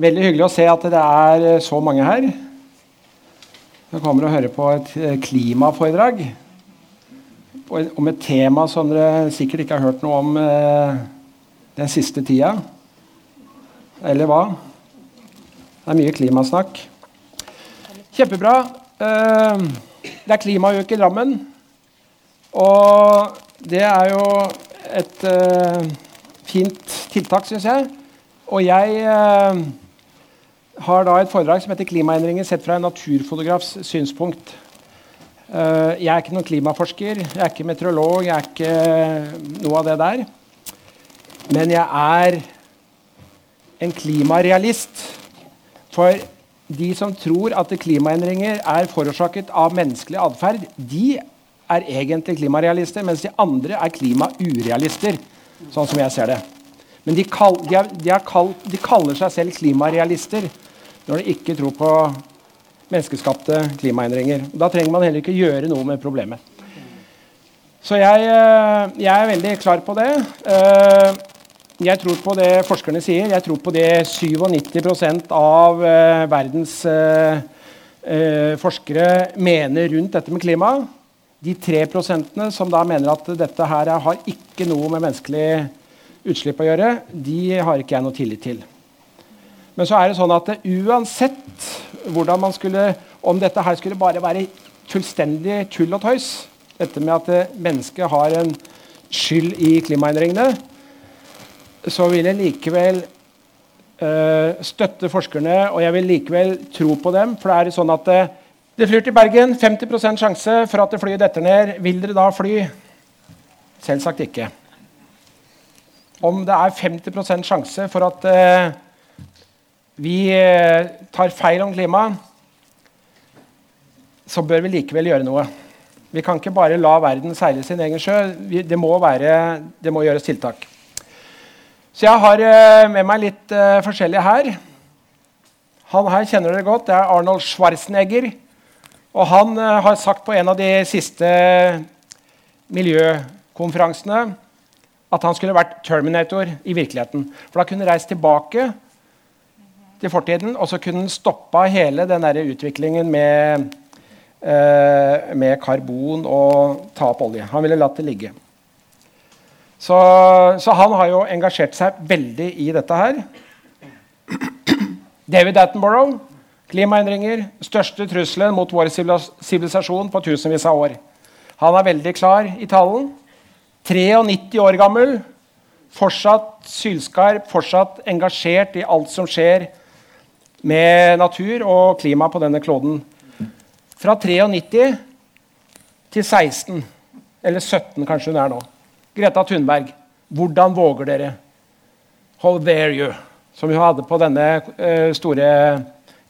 Veldig hyggelig å se at det er eh, så mange her. Dere kommer og hører på et eh, klimaforedrag om et tema som dere sikkert ikke har hørt noe om eh, den siste tida. Eller hva? Det er mye klimasnakk. Kjempebra. Det er klimauke i Drammen. Og det er jo et fint tiltak, syns jeg. Og jeg har da et foredrag som heter 'Klimaendringer sett fra en naturfotografs synspunkt'. Uh, jeg er ikke noen klimaforsker, jeg er ikke meteorolog, jeg er ikke noe av det der. Men jeg er en klimarealist. For de som tror at klimaendringer er forårsaket av menneskelig atferd, de er egentlig klimarealister, mens de andre er klimaurealister, sånn som jeg ser det. Men de, kal de, er, de, kall, de kaller seg selv klimarealister når de ikke tror på menneskeskapte klimaendringer. Da trenger man heller ikke gjøre noe med problemet. Så jeg, eh, jeg er veldig klar på det. Eh, jeg tror på det forskerne sier. Jeg tror på det 97 av eh, verdens forskere mener rundt dette med klima. De tre prosentene som da mener at dette her har ikke noe med menneskelig utslipp å gjøre, de har ikke jeg noe tillit til. Men så er det sånn at uansett hvordan man skulle, om dette her skulle bare være fullstendig tull og tøys, dette med at mennesket har en skyld i klimaendringene, så vil jeg likevel øh, støtte forskerne, og jeg vil likevel tro på dem. For det er sånn at det, det flyr til Bergen. 50% sjanse for at det flyet detter ned. Vil dere da fly? Selvsagt ikke. Om det er 50 sjanse for at uh, vi eh, tar feil om klimaet, så bør vi likevel gjøre noe. Vi kan ikke bare la verden seile sin egen sjø. det, må være, det må gjøres tiltak. Så jeg har eh, med meg litt uh, forskjellig her. Han her kjenner dere godt. Det er Arnold Schwarzenegger. Og han uh, har sagt på en av de siste miljøkonferansene at han skulle vært Terminator i virkeligheten. For da kunne reist tilbake til fortiden, og så kunne den stoppa hele den der utviklingen med, eh, med, karbon og ta opp olje. Han ville latt det ligge. Så, så, han har jo engasjert seg veldig i dette her. David Attenborough. Klimaendringer. Største trusselen mot vår sivilisasjon på tusenvis av år. Han er veldig klar i talen. 93 år gammel. Fortsatt sylskarp, fortsatt engasjert i alt som skjer med natur og klima på denne kloden. Fra 93 til 16, eller 17 kanskje hun er nå. Greta Thunberg, hvordan våger dere? How dare you? Som hun hadde på denne uh, store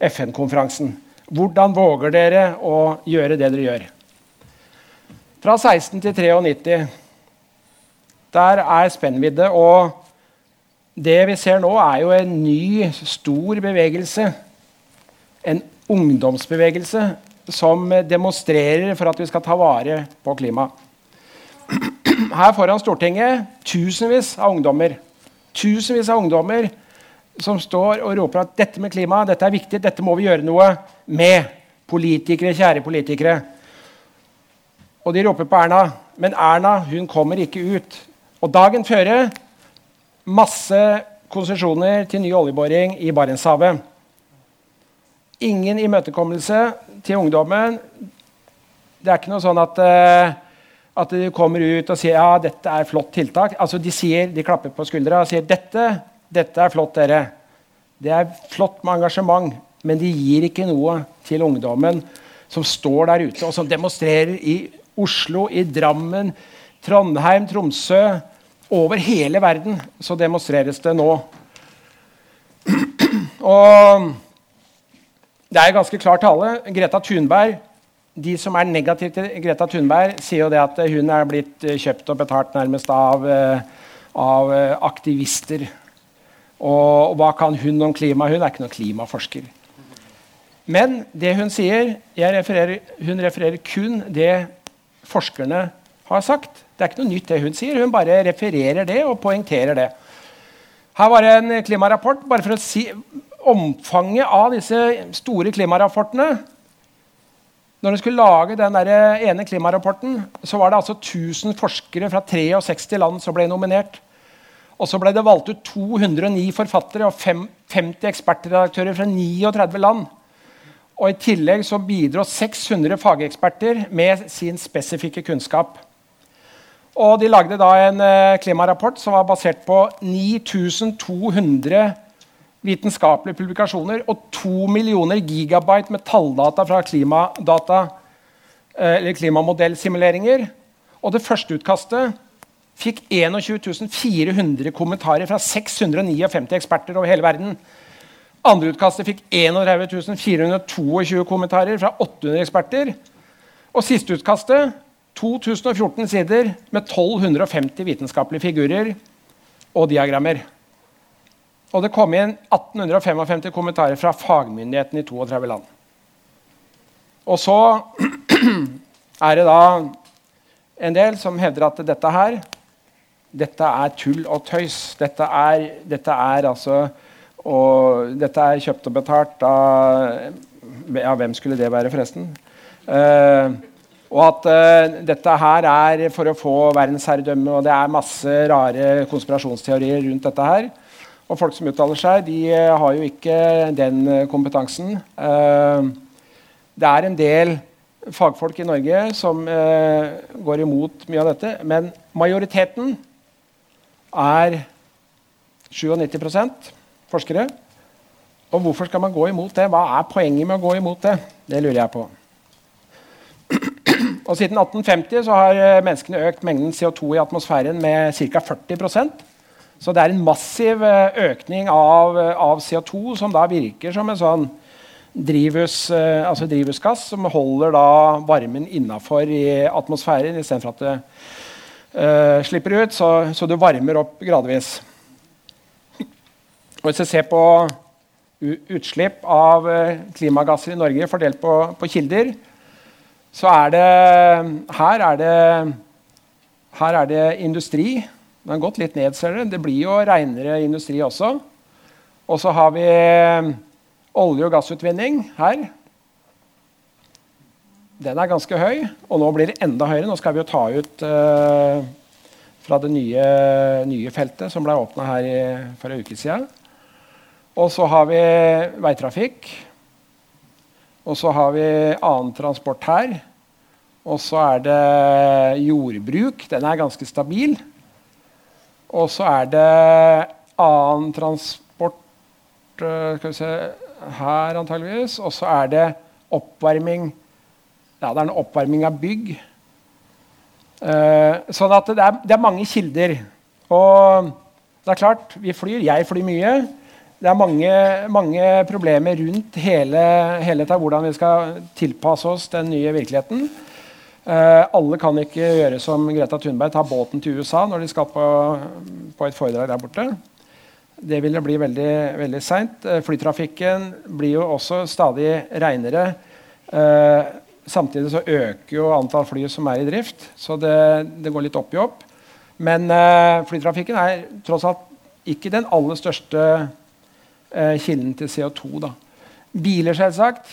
FN-konferansen. Hvordan våger dere å gjøre det dere gjør? Fra 16 til 93. Der er spennvidde. Og det vi ser nå, er jo en ny, stor bevegelse. En ungdomsbevegelse som demonstrerer for at vi skal ta vare på klimaet. Her foran Stortinget tusenvis av ungdommer tusenvis av ungdommer som står og roper at dette med klima dette er viktig, dette må vi gjøre noe med. Politikere, kjære politikere. Og de roper på Erna. Men Erna hun kommer ikke ut. Og dagen før Masse konsesjoner til ny oljeboring i Barentshavet. Ingen imøtekommelse til ungdommen. Det er ikke noe sånn at, uh, at de kommer ut og sier ja, dette er flott tiltak. Altså, de, sier, de klapper på skuldra og sier dette, dette er flott, dere. Det er flott med engasjement, men de gir ikke noe til ungdommen som står der ute og som demonstrerer i Oslo, i Drammen, Trondheim, Tromsø, over hele verden så demonstreres det nå. Og det er ganske klar tale. Greta Thunberg, De som er negative til Greta Thunberg, sier jo det at hun er blitt kjøpt og betalt nærmest av, eh, av eh, aktivister. Og, og hva kan hun om klima? Hun er ikke noen klimaforsker. Men det hun sier refererer, Hun refererer kun det forskerne har sagt. Det er ikke noe nytt, det hun sier. Hun bare refererer det og poengterer det. Her var det en klimarapport bare for å si omfanget av disse store klimarapportene Når de skulle lage den der ene klimarapporten, så var det altså 1000 forskere fra 63 land som ble nominert. Og så ble det valgt ut 209 forfattere og 50 ekspertredaktører fra 39 land. Og I tillegg så bidro 600 fageksperter med sin spesifikke kunnskap. Og De lagde da en eh, klimarapport som var basert på 9200 vitenskapelige publikasjoner og 2 millioner gigabyte med talldata fra klimadata, eh, klimamodellsimuleringer. Og det første utkastet fikk 21 400 kommentarer fra 659 eksperter over hele verden. Andre utkastet fikk 31 422 kommentarer fra 800 eksperter. Og siste utkastet 2014 sider med 1250 vitenskapelige figurer og diagrammer. Og det kom inn 1855 kommentarer fra fagmyndighetene i 32 land. Og så er det da en del som hevder at dette her dette er tull og tøys. Dette er, dette er altså og dette er kjøpt og betalt av Ja, hvem skulle det være, forresten? Uh, og at uh, dette her er for å få verdensherredømme, og det er masse rare konspirasjonsteorier rundt dette her. Og folk som uttaler seg, de uh, har jo ikke den kompetansen. det er en del fagfolk i Norge som går imot mye av dette, men majoriteten er 97% forskere. Og hvorfor skal man gå imot det? Hva er poenget med å gå imot det? Det lurer jeg på. Og Siden 1850 så har eh, menneskene økt mengden CO2 i atmosfæren med ca. 40% Så det er en massiv eh, økning av, eh, av CO2 som da virker som en sånn drivhus, altså drivhusgass som holder varmen innafor i atmosfæren istedenfor at det uh, slipper ut. Så, så du varmer opp gradvis. Og hvis vi ser på utslipp av klimagasser i Norge fordelt på, på kilder, så er det her, er det her er det industri. Den har gått litt ned, ser dere. Det blir jo renere industri også. Og så har vi olje- og gassutvinning her. Den er ganske høy, og nå blir det enda høyere. Nå skal vi jo ta ut uh, fra det nye, nye, feltet som ble åpna her i, for en uke siden. Og så har vi veitrafikk. Og så har vi annen transport her. Og så er det jordbruk. Den er ganske stabil. Og så er det annen transport eh, Skal vi se Her, antageligvis. Og så er det oppvarming Ja, det er en oppvarming av bygg. Uh, sånn at det er, det er mange kilder. Og det er klart, vi flyr. Jeg flyr mye det er mange, mange problemer rundt hele, hele til hvordan vi skal tilpasse oss den nye virkeligheten. Eh, alle kan ikke gjøre som Greta Thunberg, ta båten til USA når de skal på, på et foredrag der borte. Det vil bli veldig, veldig seint. Uh, flytrafikken blir jo også stadig reinere. Eh, samtidig så øker jo antall fly som er i drift, så det, det går litt opp i opp. Men flytrafikken er tross alt ikke den aller største eh, kilden til CO2. Da. Biler, selvsagt.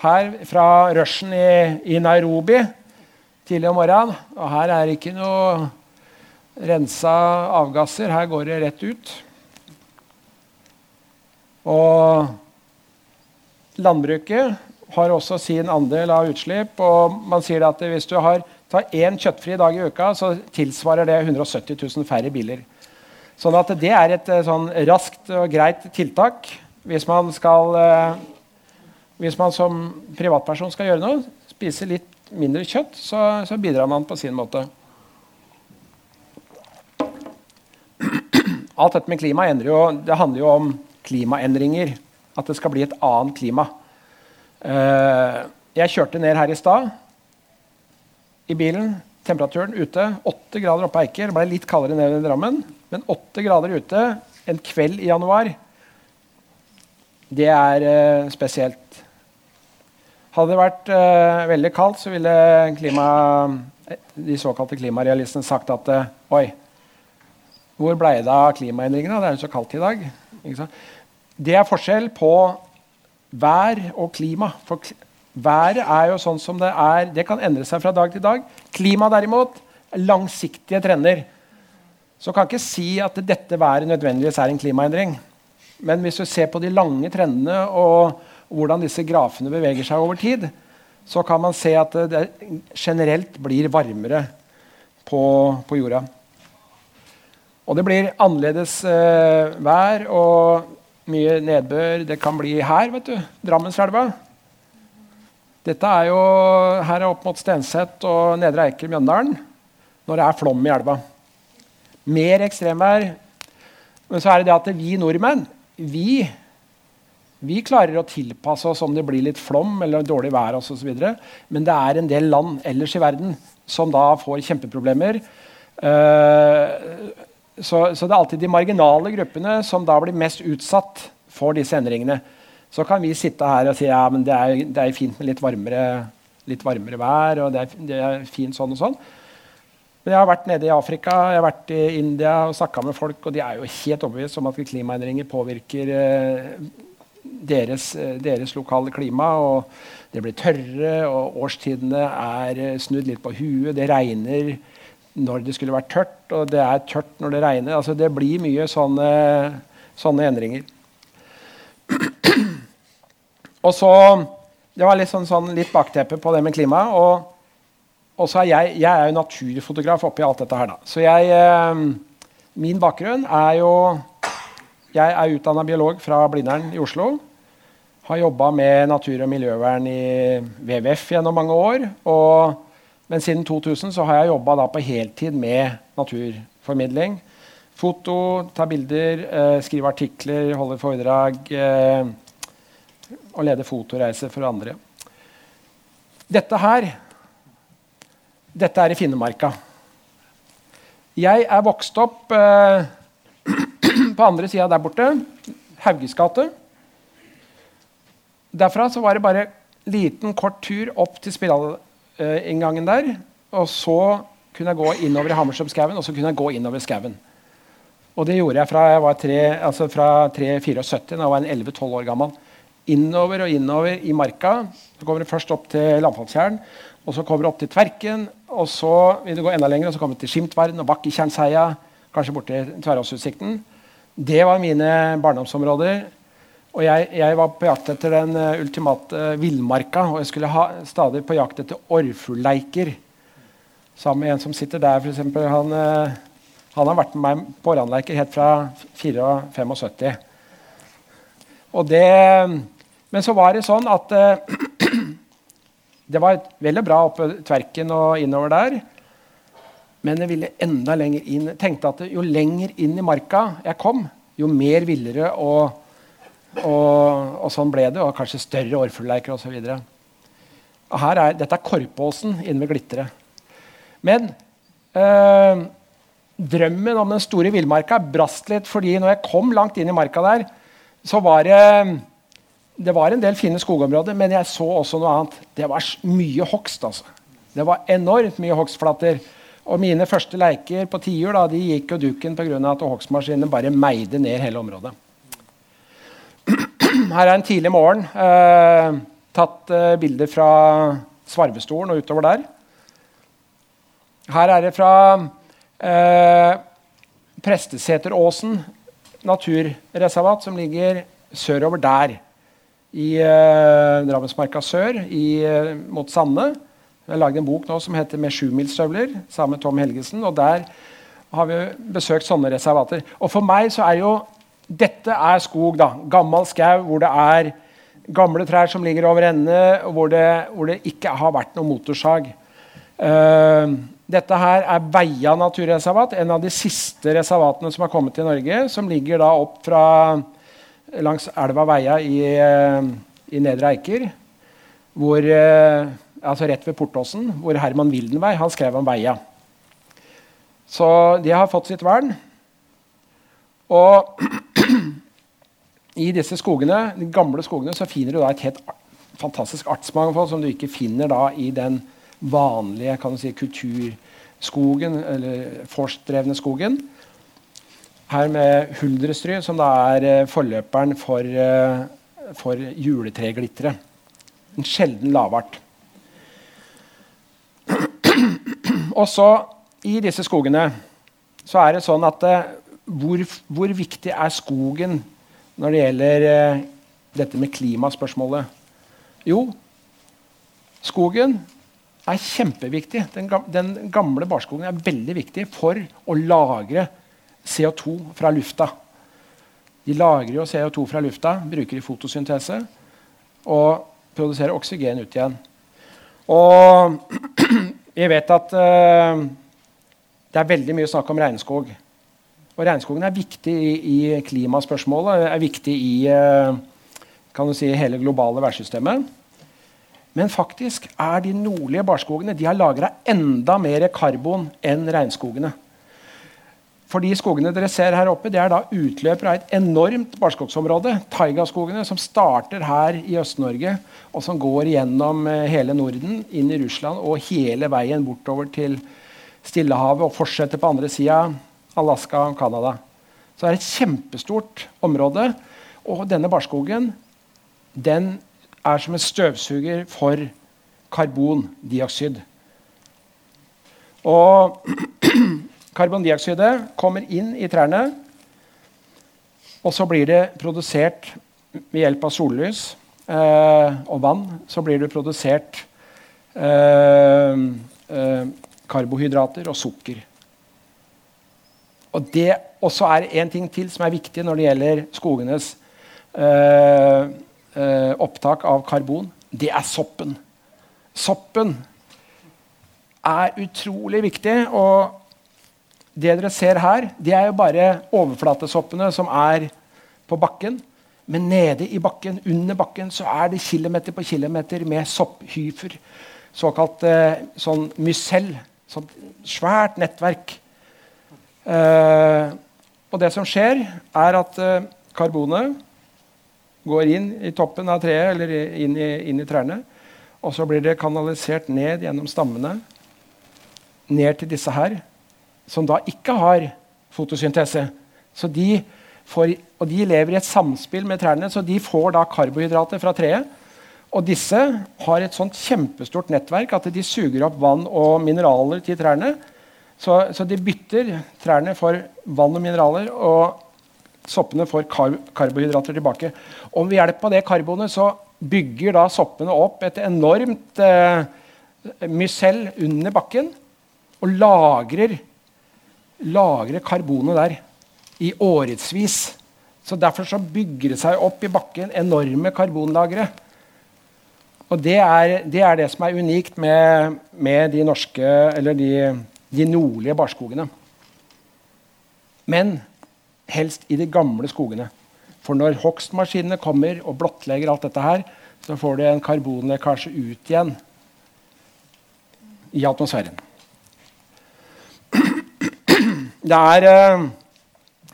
Her fra rushen i, i, Nairobi tidlig om morgenen. Og her er det ikke noe rensa avgasser. Her går det rett ut. Og landbruket har også sin andel av utslipp. Og man sier at hvis du har tar én kjøttfri dag i uka, så tilsvarer det 170 000 færre biler. Sånn at det er et eh, sånn raskt og greit tiltak hvis man skal eh, Hvis man som privatperson skal gjøre noe, spise litt mindre kjøtt, så, så bidrar man på sin måte. Alt dette med klima jo, det handler jo om klimaendringer. At det skal bli et annet klima. Eh, jeg kjørte ned her i stad i bilen. Temperaturen ute 8 grader oppe på Eiker. Ble litt kaldere ned i Drammen. Men åtte grader ute en kveld i januar, det er uh, spesielt. Hadde det vært uh, veldig kaldt, så ville klima, de såkalte klimarealistene sagt at uh, Oi, hvor ble det av klimaendringene? Det er jo så kaldt i dag. det er forskjell på vær og klima. For været er jo sånn som det er. Det kan endre seg fra dag til dag. Klima derimot langsiktige trender. Så kan ikke si at dette været nødvendigvis er en klimaendring. Men hvis du ser på de lange trendene og hvordan disse grafene beveger seg over tid, så kan man se at det generelt blir varmere på, på jorda. Og det blir annerledes eh, vær og mye nedbør. Det kan bli her, vet du. Drammenselva. Dette er jo her er opp mot Stenseth og Nedre Eiker, Mjøndalen, når det er flom i elva. Mer ekstremvær. Men så er det det at vi nordmenn vi, vi klarer å tilpasse oss om det blir litt flom eller dårlig vær osv. Men det er en del land ellers i verden som da får kjempeproblemer. Uh, så, så, det er alltid de marginale gruppene som da blir mest utsatt for disse endringene. Så kan vi sitte her og si ja, men det er, det er fint med litt varmere, litt varmere vær. og det er, det er, fint sånn og sånn. Men jeg har vært nede i Afrika jeg har vært i India og snakka med folk, og de er jo helt overbevist om at klimaendringer påvirker eh, deres, eh, deres, lokale klima. og Det blir tørre, og årstidene er eh, snudd litt på huet. Det regner når det skulle vært tørt, og det er tørt når det regner. Altså, det blir mye sånne, sånne endringer. Og så, Det var litt, sånn, sånn, litt bakteppe på det med klima. Og, og så er jeg, jeg er jo naturfotograf oppi alt dette her. da. Så jeg, eh, min bakgrunn er jo Jeg er utdanna biolog fra Blindern i Oslo. Har jobba med natur- og miljøvern i WWF gjennom mange år. Og, men siden 2000 så har jeg jobba på heltid med naturformidling. Foto, ta bilder, eh, skrive artikler, holde foredrag. Eh, og lede fotoreiser for andre. Dette her dette er i Finnemarka. Jeg er vokst opp eh, på andre sida der borte. Hauges gate. Derfra så var det bare liten, kort tur opp til spiralinngangen der. Og så kunne jeg gå innover i Hammerstrømskauen, og så kunne jeg gå innover skauen. Og det gjorde jeg fra jeg var 3, altså fra 3-74, da jeg var 11-12 år gammel innover og innover i marka. Så kommer du først opp til Lamfallstjern, og så kommer du opp til Tverken. Og så vil du gå enda lenger, og så kommer du til Skimtverden og Bakketjernsheia. Kanskje borti Tverråsutsikten. Det var mine barndomsområder. Og jeg, jeg, var på jakt etter den uh, ultimate uh, villmarka. Og jeg skulle ha stadig på jakt etter orrfuglleiker. Sammen med en som sitter der, f.eks. Han, uh, han har vært med meg på orrandleiker helt fra 74. Og det men så var det sånn at uh, det var veldig bra oppe Tverken og innover der. Men jeg ville enda lenger inn. tenkte at Jo lenger inn i marka jeg kom, jo mer villere og, og, og sånn ble det. Og kanskje større orrfuglleiker osv. Dette er Korpåsen inne ved Glitre. Men øh, drømmen om den store villmarka brast litt, fordi når jeg kom langt inn i marka der, så var det det var en del fine skogområder, men jeg så også noe annet. Det var mye hogst. altså. Det var enormt mye hogstflater. Og mine første leiker på tiur de gikk jo dukken pga. at hogstmaskinene bare meide ned hele området. Her er en tidlig morgen. Eh, tatt eh, bilder fra Svarvestolen og utover der. Her er det fra eh, Presteseteråsen naturreservat, som ligger sørover der i eh, Drammensmarka sør i, eh, mot Sande. Jeg har lagd en bok nå som heter 'Med sjumilsstøvler' sammen med Tom Helgesen. og Der har vi besøkt sånne reservater. Og for meg så er jo dette er skog. da, Gammel skau hvor det er gamle trær som ligger over ende, hvor det, hvor det ikke har vært noe motorsag. Uh, dette her er Veia naturreservat, en av de siste reservatene som har kommet til Norge. Som ligger da opp fra langs elva Veia i, eh, i Nedre Eiker. Hvor, eh, altså rett ved Portåsen, hvor Herman Wildenvei han skrev om Veia. Så de har fått sitt vern. Og i disse skogene, de gamle skogene så finner du da et helt fantastisk artsmangfold som du ikke finner da i den vanlige kan du si, kulturskogen, eller forstdrevne skogen. Her med huldrestry, som da er eh, forløperen for, eh, for juletreglitteret. En sjelden lavart. Og så, i disse skogene, så er det sånn at eh, hvor, hvor, viktig er skogen når det gjelder dette med klimaspørsmålet? Jo, skogen er kjempeviktig. Den gamle barskogen er veldig viktig for å lagre CO2 fra lufta. De lagrer jo CO2 fra lufta, bruker i fotosyntese og produserer oksygen ut igjen. Og vi vet at uh, det er veldig mye snakk om regnskog. Og regnskogen er viktig i, i klimaspørsmålet, er viktig i uh, si, hele globale værsystemet. Men faktisk er de nordlige barskogene de har lagra enda mer karbon enn regnskogene. For de skogene dere ser her oppe, det er da utløpere av et enormt barskogsområde. Taigaskogene som starter her i Øst-Norge, og som går gjennom eh, hele Norden, inn i Russland og hele veien bortover til Stillehavet og fortsetter på andre sida, Alaska og Canada. Så det er et kjempestort område. Og denne barskogen den er som en støvsuger for karbondioksid. Og karbondioksidet kommer inn i trærne, og så blir det produsert ved hjelp av sollys eh, og vann. Så blir det produsert eh, eh, karbohydrater og sukker. Og det også er en ting til som er viktig når det gjelder skogenes eh, eh, opptak av karbon, det er soppen. Soppen er utrolig viktig. og det dere ser her, det er jo bare overflatesoppene som er på bakken. Men nede i bakken, under bakken så er det kilometer på kilometer med sopphyfer. Såkalt eh, sånn mysell. Sånn svært nettverk. Eh, og det som skjer, er at eh, karbonet går inn i toppen av treet eller inn i, inn i trærne. Og så blir det kanalisert ned gjennom stammene, ned til disse her, som da ikke har fotosyntese. Så de får, og de lever i et samspill med trærne, så de får da karbohydrater fra treet. Og disse har et sånt kjempestort nettverk at de suger opp vann og mineraler til trærne. Så, så de bytter trærne for vann og mineraler. og soppene får kar karbohydrater tilbake. Og ved hjelp av det karbonet så bygger da soppene opp et enormt eh, mycell under bakken og lagrer, lagrer karbonet der i årevis. Så Derfor så bygger det seg opp i bakken enorme karbonlagre. Og det er, det er, det som er unikt med, med de norske, eller de, de nordlige barskogene. Men helst i de gamle skogene. For når hogstmaskinene kommer og blottlegger alt dette her, så får du en karbonlekkasje ut igjen i atmosfæren. Det er, eh,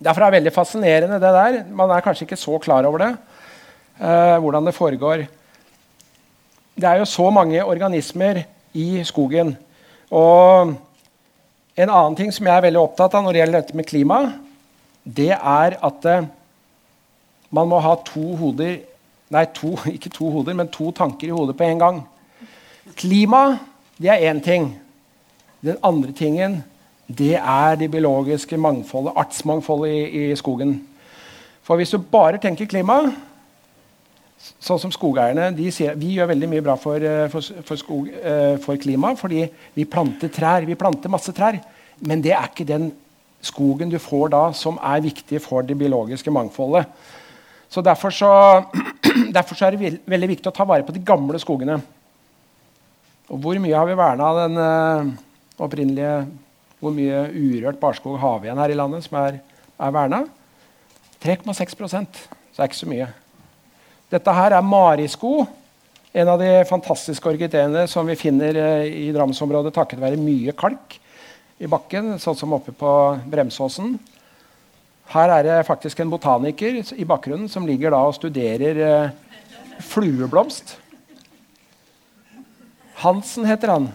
derfor er det veldig fascinerende, det der. Man er kanskje ikke så klar over det. Uh, hvordan det foregår. Det er jo så mange organismer i skogen. Og en annen ting som jeg er veldig opptatt av når det gjelder dette med klima, det er at eh, man må ha to hoder Nei, to, ikke to hoder, men to tanker i hodet på en gang. Klima det er én ting. Den andre tingen det er det biologiske mangfoldet, artsmangfoldet i, i skogen. For hvis du bare tenker klima Sånn som skogeierne de sier, Vi gjør veldig mye bra for, eh, for, for, skog, eh, for klima fordi vi planter trær. Vi planter masse trær. Men det er ikke den skogen du får da, som er viktig for det biologiske mangfoldet. Så Derfor, så, derfor så er det veldig viktig å ta vare på de gamle skogene. Og hvor mye har vi verna av den uh, opprinnelige Hvor mye urørt barskog har vi igjen her i landet som er, er verna? 3,6 Så det er ikke så mye. Dette her er marisko. En av de fantastiske orkideene som vi finner uh, i Drammensområdet takket være mye kalk i bakken, sånn som oppe på Bremsåsen. Her er det faktisk en botaniker i bakgrunnen som ligger da og studerer eh, flueblomst. Hansen heter han.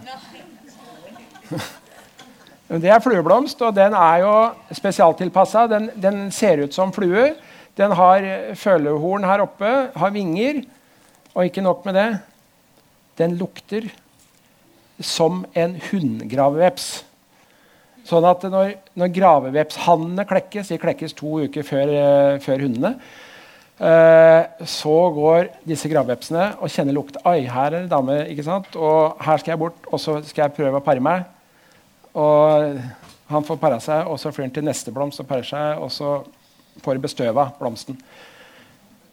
Det er flueblomst, og den er jo spesialtilpassa. Den, den, ser ut som flue. Den har følehorn her oppe, har vinger. Og ikke nok med det, den lukter som en hundgraveveps. Sånn at når, når gravevepshannene klekkes, de klekkes to uker før, uh, før hundene, uh, så går disse gravvepsene og kjenner lukt. Oi, her er det dame, ikke sant? Og her skal jeg bort, og så skal jeg prøve å pare meg. Og han får para seg, og så flyr han til neste blomst og parer seg, og så får bestøva blomsten.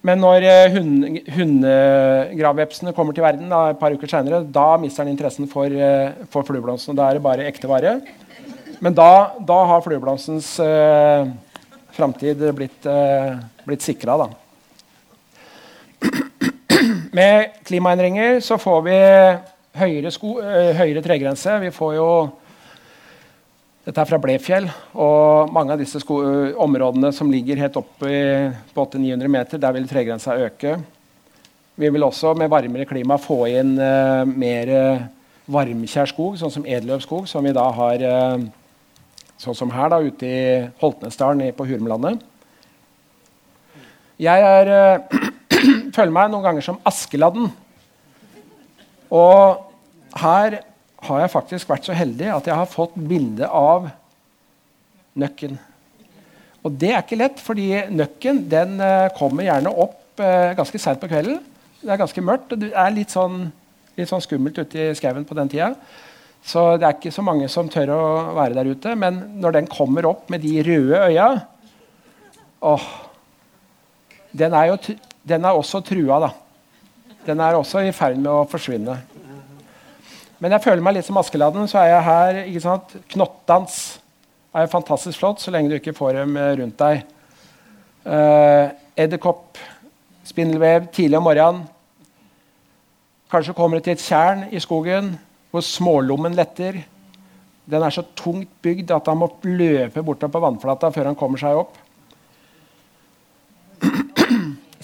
Men når hund, hundegravvepsene kommer til verden da, et par uker senere, da mister han interessen for, uh, for flueblomsten. Da er det bare ekte vare. Men da, da har flueblomstens uh, framtid blitt, uh, blitt sikra, da. Med klimaendringer så får vi høyere, sko, uh, høyere tregrense. Vi får jo dette er fra Blefjell. og Mange av disse områdene som ligger helt oppe på 800-900 meter, der vil tregrensa øke. Vi vil også med varmere klima få inn uh, mer uh, varmkjær skog, sånn som edeløvskog, som vi da har uh, sånn som her, da, ute i Holtnesdalen på Hurumlandet. Jeg er, føler meg noen ganger som Askeladden. Og her har jeg faktisk vært så heldig at jeg har fått bilde av nøkken. Og det er ikke lett, fordi nøkken den uh, kommer gjerne opp uh, ganske seint på kvelden. Det er ganske mørkt, og det er litt sånn, litt sånn skummelt ute i skauen på den tida. Så det er ikke så mange som tør å være der ute. Men når den kommer opp med de røde øya åh, den er, jo, den er også trua, da. Den er også i ferd med å forsvinne. Men jeg føler meg litt som Askeladden. Så er jeg her. ikke sant? Knottdans er fantastisk flott så lenge du ikke får dem eh, rundt deg. Uh, Edderkopp, spindelvev tidlig om morgenen. Kanskje kommer du til et tjern i skogen hvor smålommen letter. Den er så tungt bygd at han må løpe bortover på vannflata før han kommer seg opp.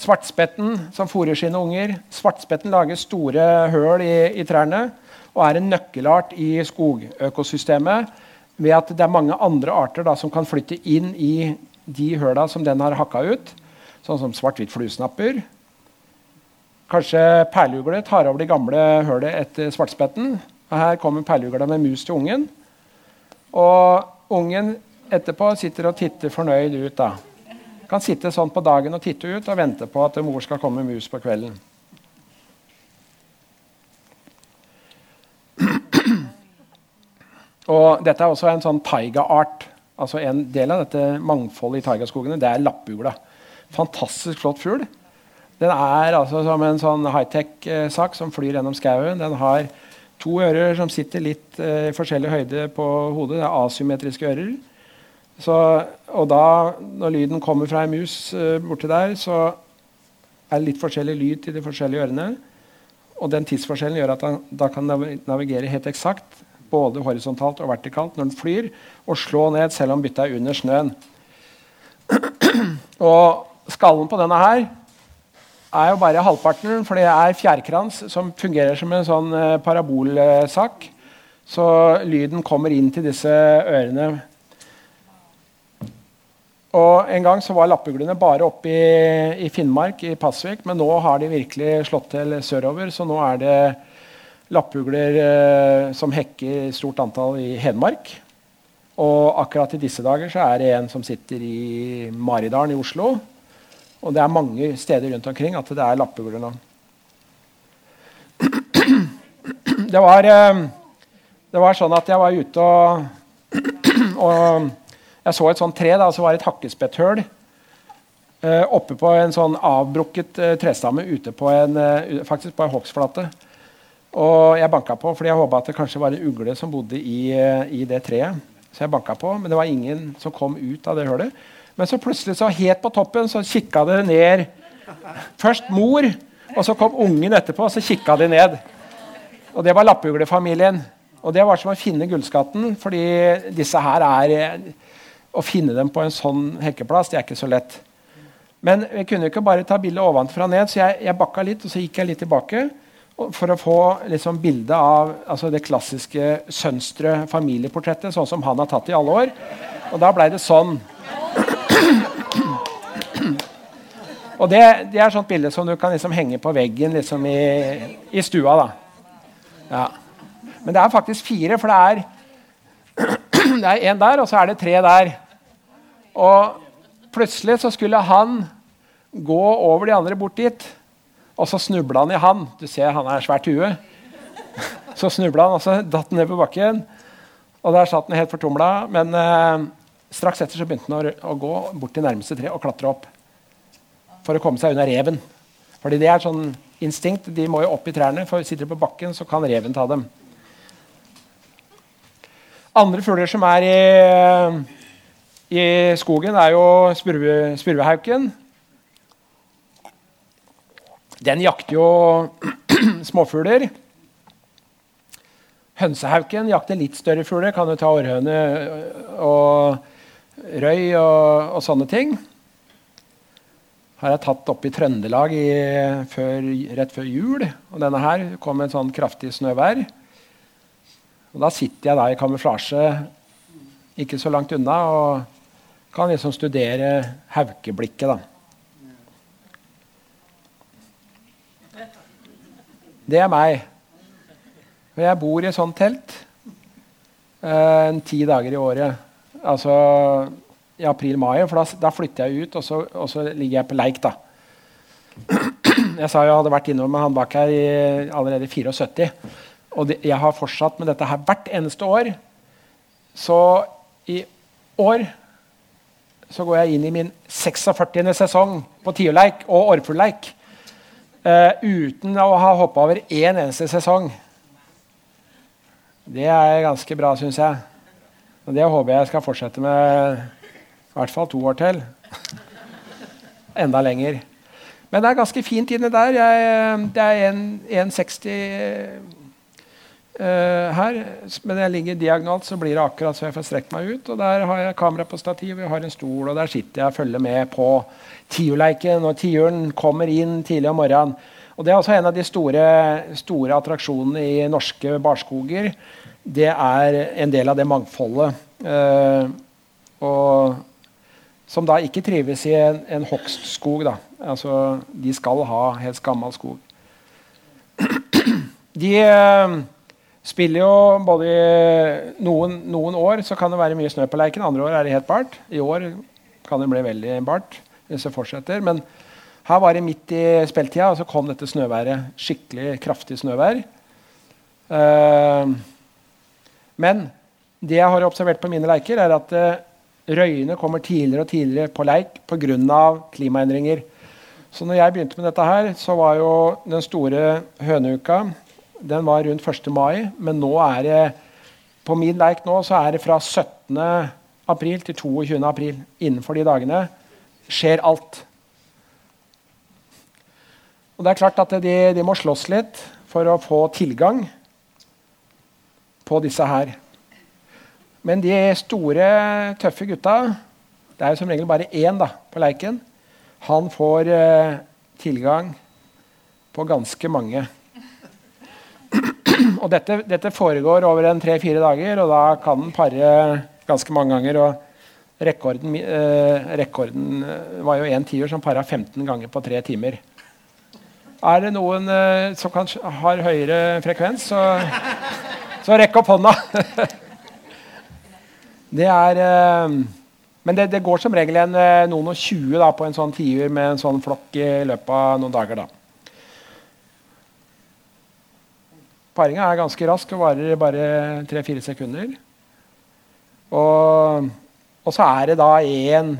Svartspetten som fôrer sine unger. Svartspetten lager store høl i, i trærne og er en nøkkelart i skogøkosystemet ved at det er mange andre arter da, som kan flytte inn i de høla som den har hakka ut, sånn som svart-hvitt fluesnapper. Kanskje perleugler tar over de gamle hølet etter svartspetten. Her kommer perleugla med mus til ungen. Og ungen etterpå sitter og titter fornøyd ut. da. Kan sitte sånn på dagen og titte ut og vente på at mor skal komme mus på kvelden. Og dette er også en sånn taiga-art. Altså En del av dette mangfoldet i taigaskogene det er lappugla. Fantastisk flott fugl. Den er altså som en sånn high-tech-sak som flyr gjennom skauen. Den har to ører som sitter litt eh, i forskjellig høyde på hodet. Det er asymmetriske ører. Så, og da, når lyden kommer fra ei mus eh, borti der, så er det litt forskjellig lyd til de forskjellige ørene. Og den tidsforskjellen gjør at han da kan navigere helt eksakt både horisontalt og vertikalt når den flyr, og slå ned selv om byttet er under snøen. og skallen på denne her er jo bare halvparten, for det er fjærkrans som fungerer som en sånn eh, parabolsak. Så lyden kommer inn til disse ørene. Og En gang så var lappuglene bare oppe i, i Finnmark, i Pasvik, men nå har de virkelig slått til sørover. Så nå er det lappugler eh, som hekker stort antall i Hedmark. Og akkurat i disse dager så er det en som sitter i Maridalen i Oslo. Og det er mange steder rundt omkring at det er lappugler nå. Det var, eh, det var sånn at jeg var ute og, og jeg så et sånt tre. Da, så var det et hakkespetthull eh, oppe på en sånn avbrukket trestamme ute på en, faktisk på en hogstflate. Og jeg banka på, fordi jeg håpa at det kanskje var en ugle som bodde i, eh, i, det treet. Så jeg banka på, Men det var ingen som kom ut av det hølet. Men så plutselig, så helt på toppen, så kikka det ned Først mor, og så kom ungen etterpå, og så kikka de ned. Og det var lappuglefamilien. Og det var som å finne gullskatten, fordi disse her er eh, Å finne dem på en sånn hekkeplass, det er ikke så lett. Men vi kunne ikke bare ta bildet ovenfra og ned, så jeg, jeg bakka litt, og så gikk jeg litt tilbake. For å få liksom, bilde av altså, det klassiske sønstre familieportrettet, sånn som han har tatt i alle år. Og da blei det sånn. Og det, det, er et sånt bilde som du kan liksom henge på veggen liksom i, i, stua. Ja. Men det er faktisk fire, for det er det er én der, og så er det tre der. Og plutselig så skulle han gå over de andre bort dit. Og så snubla han i han. Du ser han er svært hue. Så snubla han, og så datt han ned på bakken. Og der satt han helt fortumla. Men eh, straks etter så begynte han å, å, gå bort til nærmeste tre og klatre opp. For å komme seg unna reven. Fordi det er sånn instinkt. De må jo opp i trærne, for sitter de på bakken, så kan reven ta dem. Andre fugler som er i, i skogen, er jo spurve, spurvehauken. Den jakter jo småfugler. Hønsehauken jakter litt større fugler. Kan jo ta århøne og røy og, og, sånne ting. Er jeg tatt opp i Trøndelag i, før, rett før jul. Og denne her kom en sånn kraftig snøvær. Og da sitter jeg da i kamuflasje ikke så langt unna og kan liksom studere haukeblikket. da. Det er meg. Og jeg bor i et sånt telt eh, ti dager i året. Altså i april-mai, for da, da, flytter jeg ut, og så, og så, ligger jeg på leik. da. Jeg sa jeg hadde vært innom han bak her i, allerede i 74. Og det, jeg har fortsatt med dette her hvert eneste år. Så i år så går jeg inn i min 46. sesong på tiurleik og orrfuglleik. Uh, uten å ha hoppa over én eneste sesong. Det er ganske bra, syns jeg. Og det håper jeg skal fortsette med i hvert fall to år til. Enda lenger. Men det er ganske fint inni der. Jeg, det er 1,60 uh, her. Men jeg ligger diagonalt, så blir det akkurat så jeg får strekt meg ut. Og der har jeg kamera på stativ, jeg har en stol, og der sitter jeg og følger med på tiurleiken. og tiuren kommer inn tidlig om morgenen. Og Det er også en av de store, store attraksjonene i norske barskoger. Det er en del av det mangfoldet. Eh, og, som da ikke trives i en, en hogstskog. Da. Altså, de skal ha helst gammel skog. De eh, spiller jo både i noen, noen, år så kan det være mye snø på leiken, andre år er det helt bart. I år kan det bli veldig bart hvis det fortsetter. Men her var det midt i spilltida, og så kom dette snøværet. Skikkelig kraftig snøvær. Uh, men det jeg har observert på mine leiker, er at uh, røyene kommer tidligere og tidligere på leik pga. klimaendringer. Så når jeg begynte med dette her, så var jo den store høneuka den var rundt 1. mai. Men nå er det på min leik nå så er det fra 17. april til 22. april. Innenfor de dagene skjer alt. Og det er klart at de, de må slåss litt for å få tilgang på disse her. Men de store, tøffe gutta Det er jo som regel bare én da, på leiken. Han får eh, tilgang på ganske mange. Og dette, dette foregår over en tre-fire dager, og da kan den pare ganske mange ganger. og Rekorden, eh, rekorden eh, var jo en tiur som para 15 ganger på tre timer. Er det noen eh, som kan, har høyere frekvens, så, så rekk opp hånda. det er eh, Men det, det, går som regel en, eh, noen og tjue da, på en sånn tiur med en sånn flokk i løpet av noen dager. da. Paringa er ganske rask og varer bare tre-fire sekunder. Og og så er det da én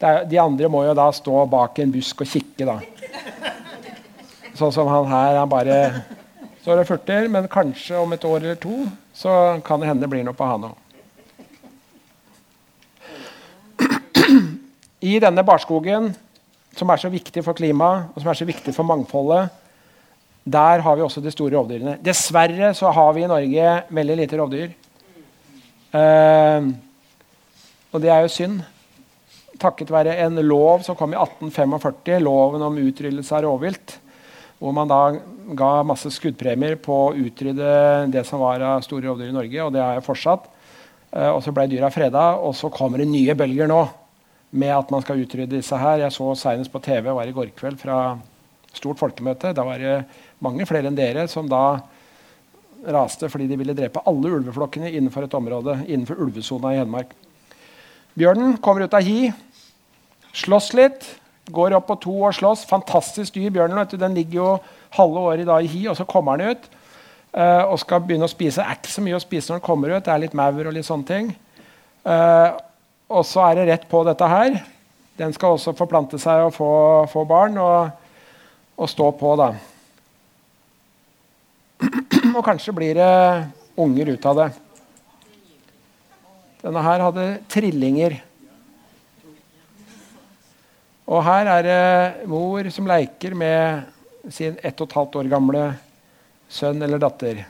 De andre må jo da stå bak en busk og kikke, da. Sånn som han her. Han bare står og furter. Men kanskje om et år eller to så kan det hende det blir noe på han òg. I denne barskogen, som er så viktig for klimaet og som er så viktig for mangfoldet, der har vi også de store rovdyrene. Dessverre så har vi i Norge veldig lite rovdyr. Uh, og det er jo synd. Takket være en lov som kom i 1845, loven om utryddelse av rovvilt. Hvor man da ga masse skuddpremier på å utrydde det som var av store rovdyr i Norge. Og det har jeg fortsatt. Uh, og så ble dyra freda, og så kommer det nye bølger nå med at man skal utrydde disse her. Jeg så senest på TV var i går kveld fra stort folkemøte. Da var det mange flere enn dere som da raste fordi de ville drepe alle ulveflokkene innenfor et område innenfor ulvesona i Hedmark. Bjørnen kommer ut av hi, slåss litt, går opp på to og slåss. Fantastisk dyr. Bjørnen den ligger jo halve året i, i hi, og så kommer den ut uh, og skal begynne å spise. Det er ikke så mye å spise når den kommer ut. Det er litt maur og litt sånne ting. Uh, og så er det rett på dette her. Den skal også forplante seg og få, få barn og, og, stå på, da. Og kanskje blir det unger ut av det. Denne her hadde trillinger. Og her er det mor som leker med sin ett og et halvt år gamle sønn eller datter.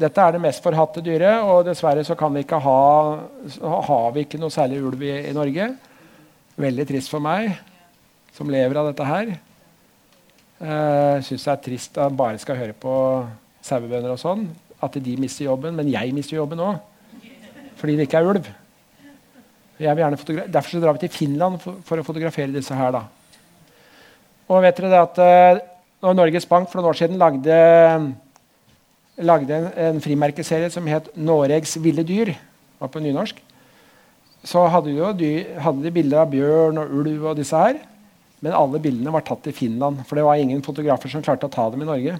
Dette er det mest forhatte dyret, og dessverre så vi ha, har vi ikke noe særlig ulv i, i, Norge. Veldig trist for meg, som lever av dette her. Uh, syns det er trist at man bare skal høre på sauebønder og sånn. At de mister jobben. Men jeg mister jobben òg. Fordi det ikke er ulv. Derfor så drar vi til Finland for, for, å fotografere disse her. da. Og vet dere at uh, når Norges Bank for noen år siden lagde lagde en, en frimerkeserie som het 'Noregs ville dyr'. var på nynorsk. Så hadde de, jo, de, hadde de bilder av bjørn og ulv og disse her. Men alle bildene var tatt i Finland, for det var ingen fotografer som klarte å ta dem i Norge.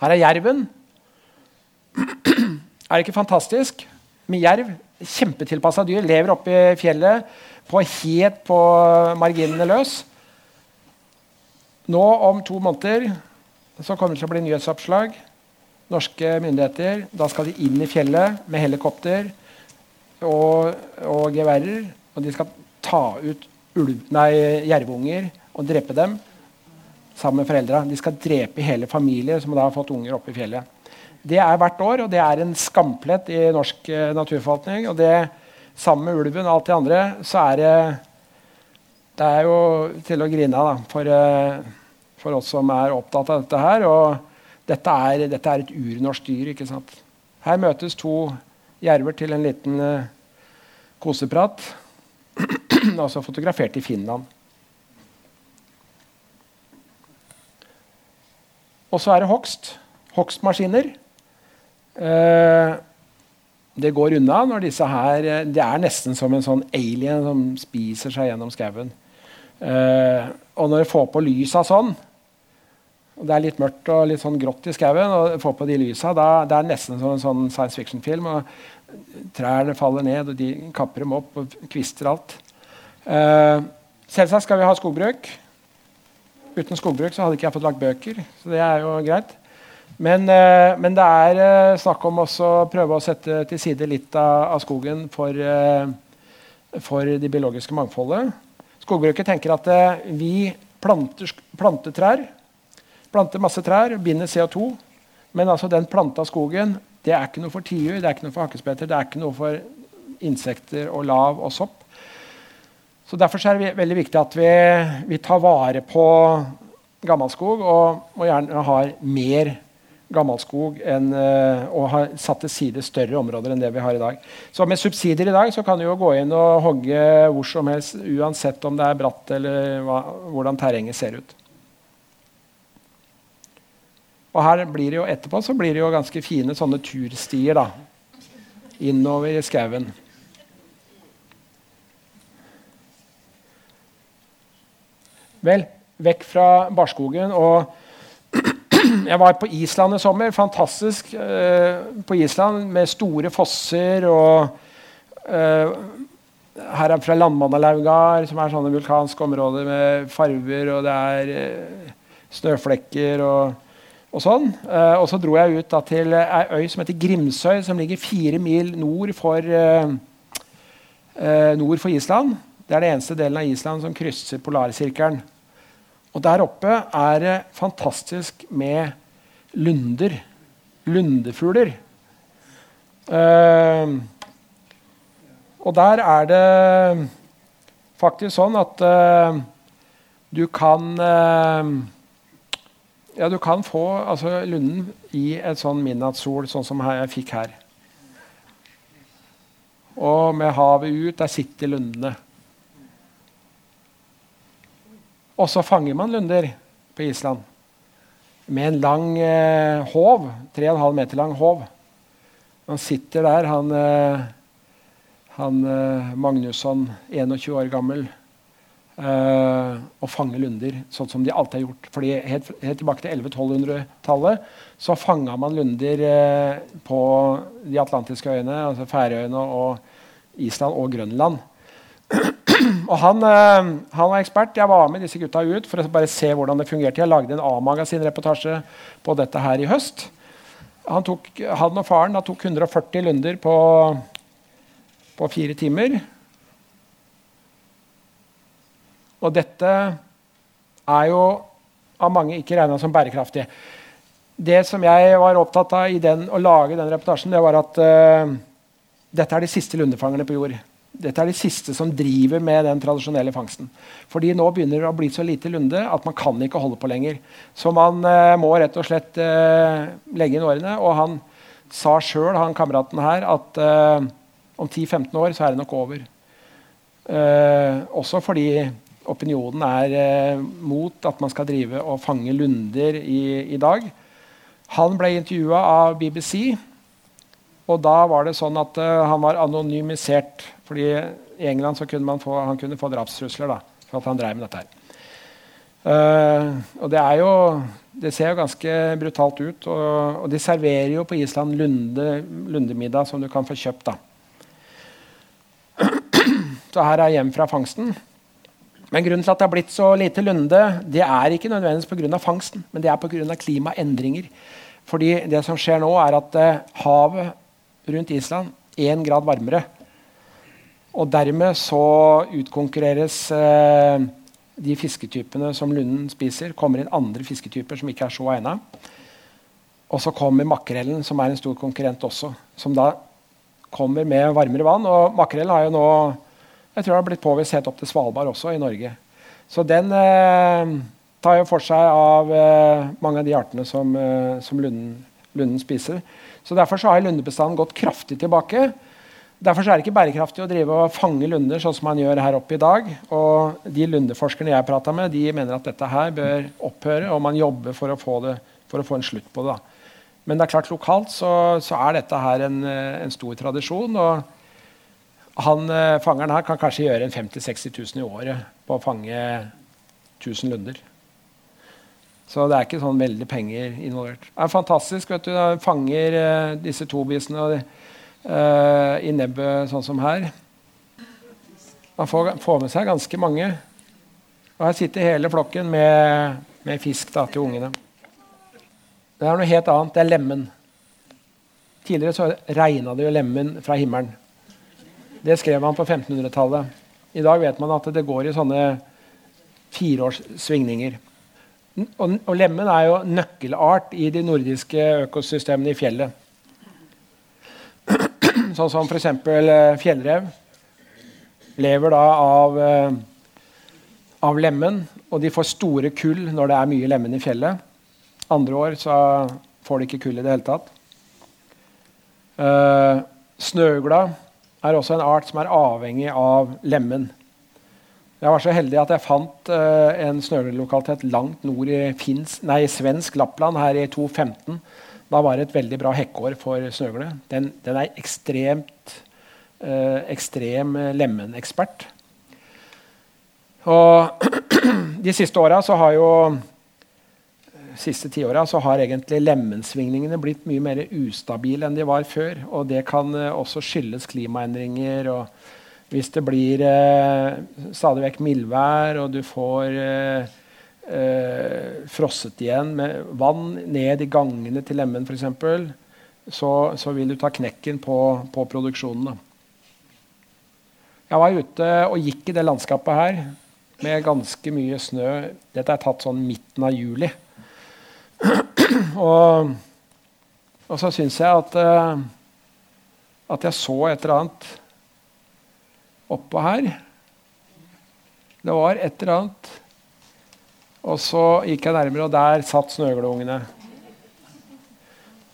Her er jerven. Er det ikke fantastisk? Med jerv. Kjempetilpassa dyr. Lever oppe i fjellet på helt på marginene løs. Nå om to måneder så kommer det til å bli nyhetsoppslag norske myndigheter. Da skal de inn i fjellet med helikopter og, og geværer. Og de skal ta ut jervunger og drepe dem sammen med foreldra. De skal drepe hele familier som da har fått unger oppe i fjellet. Det er hvert år, og det er en skamplett i norsk uh, naturforvaltning. Og det, sammen med ulven og alt det andre, så er det Det er jo til å grine av for, uh, for oss som er opptatt av dette her. og dette er, dette er et urnorsk dyr. ikke sant? Her møtes to jerver til en liten uh, koseprat. altså fotografert i Finland. Og så er det hogst. Hogstmaskiner. Uh, det går unna når disse her eh, Det er nesten som en sånn alien som spiser seg gjennom skauen. Uh, og når du får på lysa sånn, og det er litt mørkt og litt sånn grått i skauen, og får på de lysa, det er nesten som en sånn science fiction-film. og Trærne faller ned, og de kapper dem opp og kvister alt. Uh, selvsagt skal vi ha skogbruk. Uten skogbruk så hadde ikke jeg fått lagt bøker, så det er jo greit. Men, uh, men det er uh, snakk om også å prøve å sette til side litt av, av skogen for, for det biologiske mangfoldet. Skogbruket tenker at vi planter, planter trær Planter masse trær, binder CO2. Men altså den planta skogen det er ikke noe for tiur, det er ikke noe for hakkespetter, det er ikke noe for insekter og lav og sopp. Så Derfor er det veldig viktig at vi, vi tar vare på gammelskog og må gjerne ha mer gammelskog enn, uh, og har satt til side større områder enn det vi har i dag. Så Med subsidier i dag så kan du jo gå inn og hogge hvor som helst, uansett om det er bratt eller hva, hvordan terrenget ser ut. Og her blir det jo etterpå så blir det jo ganske fine sånne turstier da, innover i skauen. Vel, vekk fra barskogen. Og jeg var på Island i sommer. Fantastisk eh, på Island med store fosser og eh, Her er fra Landmannalaugar, som er sånne vulkanske områder med farver, og det er eh, snøflekker. og og sånn. Uh, og så dro jeg ut da, til ei øy som heter Grimsøy, som ligger fire mil nord for, uh, uh, nord for Island. Det er den eneste delen av Island som krysser polarsirkelen. Og der oppe er det fantastisk med lunder. Lundefugler. og der er det faktisk sånn at Du kan eh, Ja, du kan få altså, lunden i et sånn midnattssol, sånn som jeg fikk her. Og med havet ut, der sitter lundene. Og så fanger man lunder på Island med en lang eh, håv. 3,5 meter lang håv. Han sitter der, han, eh, han eh, Magnusson, 21 år gammel. Uh, og fange lunder, sånn som de alltid har gjort. Fordi Helt, helt tilbake til 1100-1200-tallet så fanga man lunder uh, på de atlantiske øyene, altså Færøyene og Island og Grønland. og han, uh, han, var ekspert. Jeg var med disse gutta ut for å bare se hvordan det fungerte. Jeg lagde en A-magasin-reportasje på dette her i høst. Han, tok, han og faren tok 140 lunder på, på fire timer. Og dette er jo av mange ikke regna som bærekraftig. Det som jeg var opptatt av i den, å lage den reportasjen, det var at uh, dette er de siste lundefangerne på jord. Dette er de siste som driver med den tradisjonelle fangsten. Fordi nå begynner det å bli så lite lunde at man kan ikke holde på lenger. Så man uh, må rett og slett uh, legge inn årene. Og han sa sjøl, han kameraten her, at om 10-15 år så er det nok over. også fordi opinionen er eh, mot at man skal drive og fange lunder i, i dag. Han ble intervjua av BBC, og da var det sånn at uh, han var anonymisert. fordi i England så kunne få, han kunne få drapstrusler da, for at han drev med dette. her. Uh, og det er jo det ser jo ganske brutalt ut. Og, og de serverer jo på Island lunde, lundemiddag som du kan få kjøpt. da. Så her er hjem fra fangsten. Men grunnen til at det har blitt så lite lunde, det er ikke nødvendigvis pga. fangsten, men det er pga. klimaendringer. Fordi det som skjer nå, er at eh, havet rundt Island er én grad varmere. Og dermed så utkonkurreres eh, de fisketypene som lunden spiser. kommer inn andre fisketyper som ikke er så egna. Og så kommer makrellen, som er en stor konkurrent også. Som da kommer med varmere vann. Og makrellen har jo nå jeg tror det har blitt påvist helt opp til Svalbard også i Norge. Så den eh, tar jo for seg av eh, mange av de artene som, eh, som lunden, lunden, spiser. Så Derfor så har lundebestanden gått kraftig tilbake. Derfor er det ikke bærekraftig å drive og fange lunder sånn som man gjør her oppe i dag. Og De lundeforskerne jeg prata med, de mener at dette her bør opphøre, og man jobber for å få, det, for å få en slutt på det. Da. Men det er klart lokalt så, så er dette her en, eh, en stor tradisjon. og han, eh, Fangeren her kan kanskje gjøre en 50 000-60 000 i året på å fange 1000 lunder. Så det er ikke sånn veldig penger involvert. Det er fantastisk. vet du, Han fanger uh, disse tobisene uh, i nebbet sånn som her. Man får, får, med seg ganske mange. Og her sitter hele flokken med, med fisk da, til ungene. Det er noe helt annet. Det er lemen. Tidligere så regna det jo lemen fra himmelen. Det skrev han på 1500-tallet. I dag vet man at det går i sånne fireårssvingninger. Og, og lemmen er jo nøkkelart i de nordiske økosystemene i fjellet. Sånn som f.eks. Eh, fjellrev lever da av, eh, av lemmen. Og de får store kull når det er mye lemen i fjellet. Andre år så får de ikke kull i det hele tatt. Uh, snøugla er også en art som er avhengig av lemen. Jeg var så heldig at jeg fant uh, en snølelokalitet langt nord i Finns, nei, svensk Lappland her i 2015. Da var det et veldig bra hekkår for snøgle. Den, den er ekstremt uh, ekstrem lemenekspert. Og de siste åra så har jo siste tiåra har egentlig lemmensvingningene blitt mye mer ustabile enn de var før. Og det kan uh, også skyldes klimaendringer. og Hvis det blir uh, stadig vekk mildvær, og du får uh, frosset igjen med vann ned i gangene til lemmen f.eks., så, så vil du ta knekken på, på produksjonen. Da. Jeg var ute og gikk i det landskapet her med ganske mye snø. Dette er tatt sånn midten av juli. og, og, så syns jeg at, uh, at jeg så et eller annet oppå her. Det var et eller annet Og så gikk jeg nærmere, og der satt snøgleungene.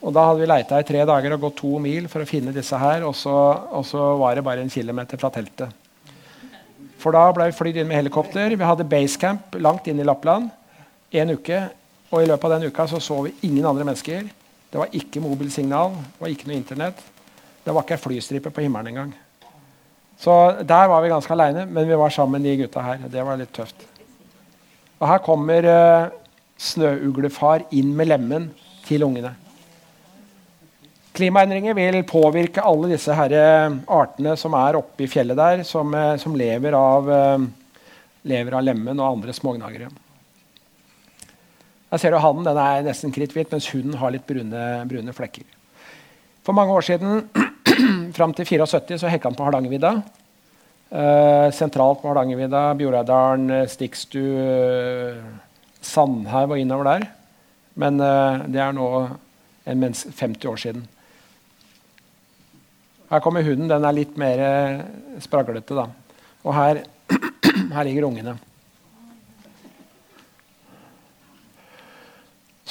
Og da hadde vi leita i tre dager og gått to mil for å finne disse her. Og så, og så var det bare en kilometer fra teltet. For da ble vi flydd inn med helikopter. Vi hadde basecamp langt inn i Lappland en uke. Og i løpet av den uka så, så vi ingen andre mennesker. Det var ikke mobilsignal, det var ikke noe Internett. Det var ikke ei flystripe på himmelen engang. Så der var vi ganske aleine, men vi var sammen de gutta her. Det var litt tøft. Og her kommer uh, snøuglefar inn med lemmen til ungene. Klimaendringer vil påvirke alle disse her eh, artene som er oppe i fjellet der, som, eh, som lever, av, eh, lever, av, lemmen og andre smågnagere. Her ser du Hannen den er nesten kritthvit, mens hunden har litt brune, brune, flekker. For mange år siden, fram til 74, så hekka han på Hardangervidda. Eh, sentralt på Hardangervidda, Bjoreidalen, Stikstu, Sandhaug og innover der. Men eh, det er nå 50 år siden. Her kommer hunden. Den er litt mer eh, spraglete. da. Og her, her ligger ungene.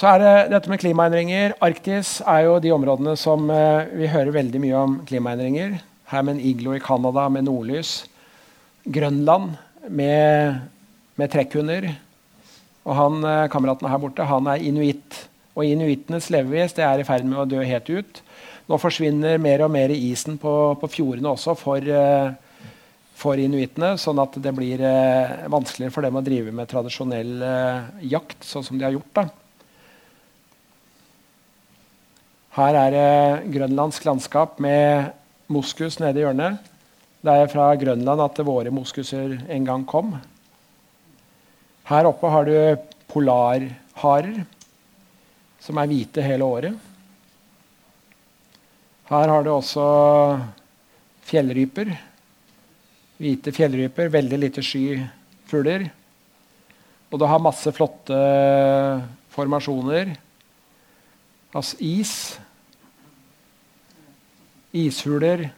Så er det dette med klimaendringer. Arktis er jo de områdene som eh, vi hører veldig mye om klimaendringer. Her med en iglo i Canada med nordlys. Grønland med, med trekkhunder. Og han, eh, kameraten her borte han er inuitt. Og inuittenes levevis det er i ferd med å dø helt ut. Nå forsvinner mer og mer isen på, på fjordene også for, eh, for inuittene, sånn at det blir uh, vanskeligere for dem å drive med tradisjonell uh, jakt, sånn som de har gjort. da. Her er det grønlandsk landskap med moskus nede i hjørnet. Det er fra Grønland at våre moskuser en gang kom. Her oppe har du polarharer, som er hvite hele året. Her har du også fjellryper. Hvite fjellryper, veldig lite sky fugler. Og du har masse flotte formasjoner. Altså is. Ishuler.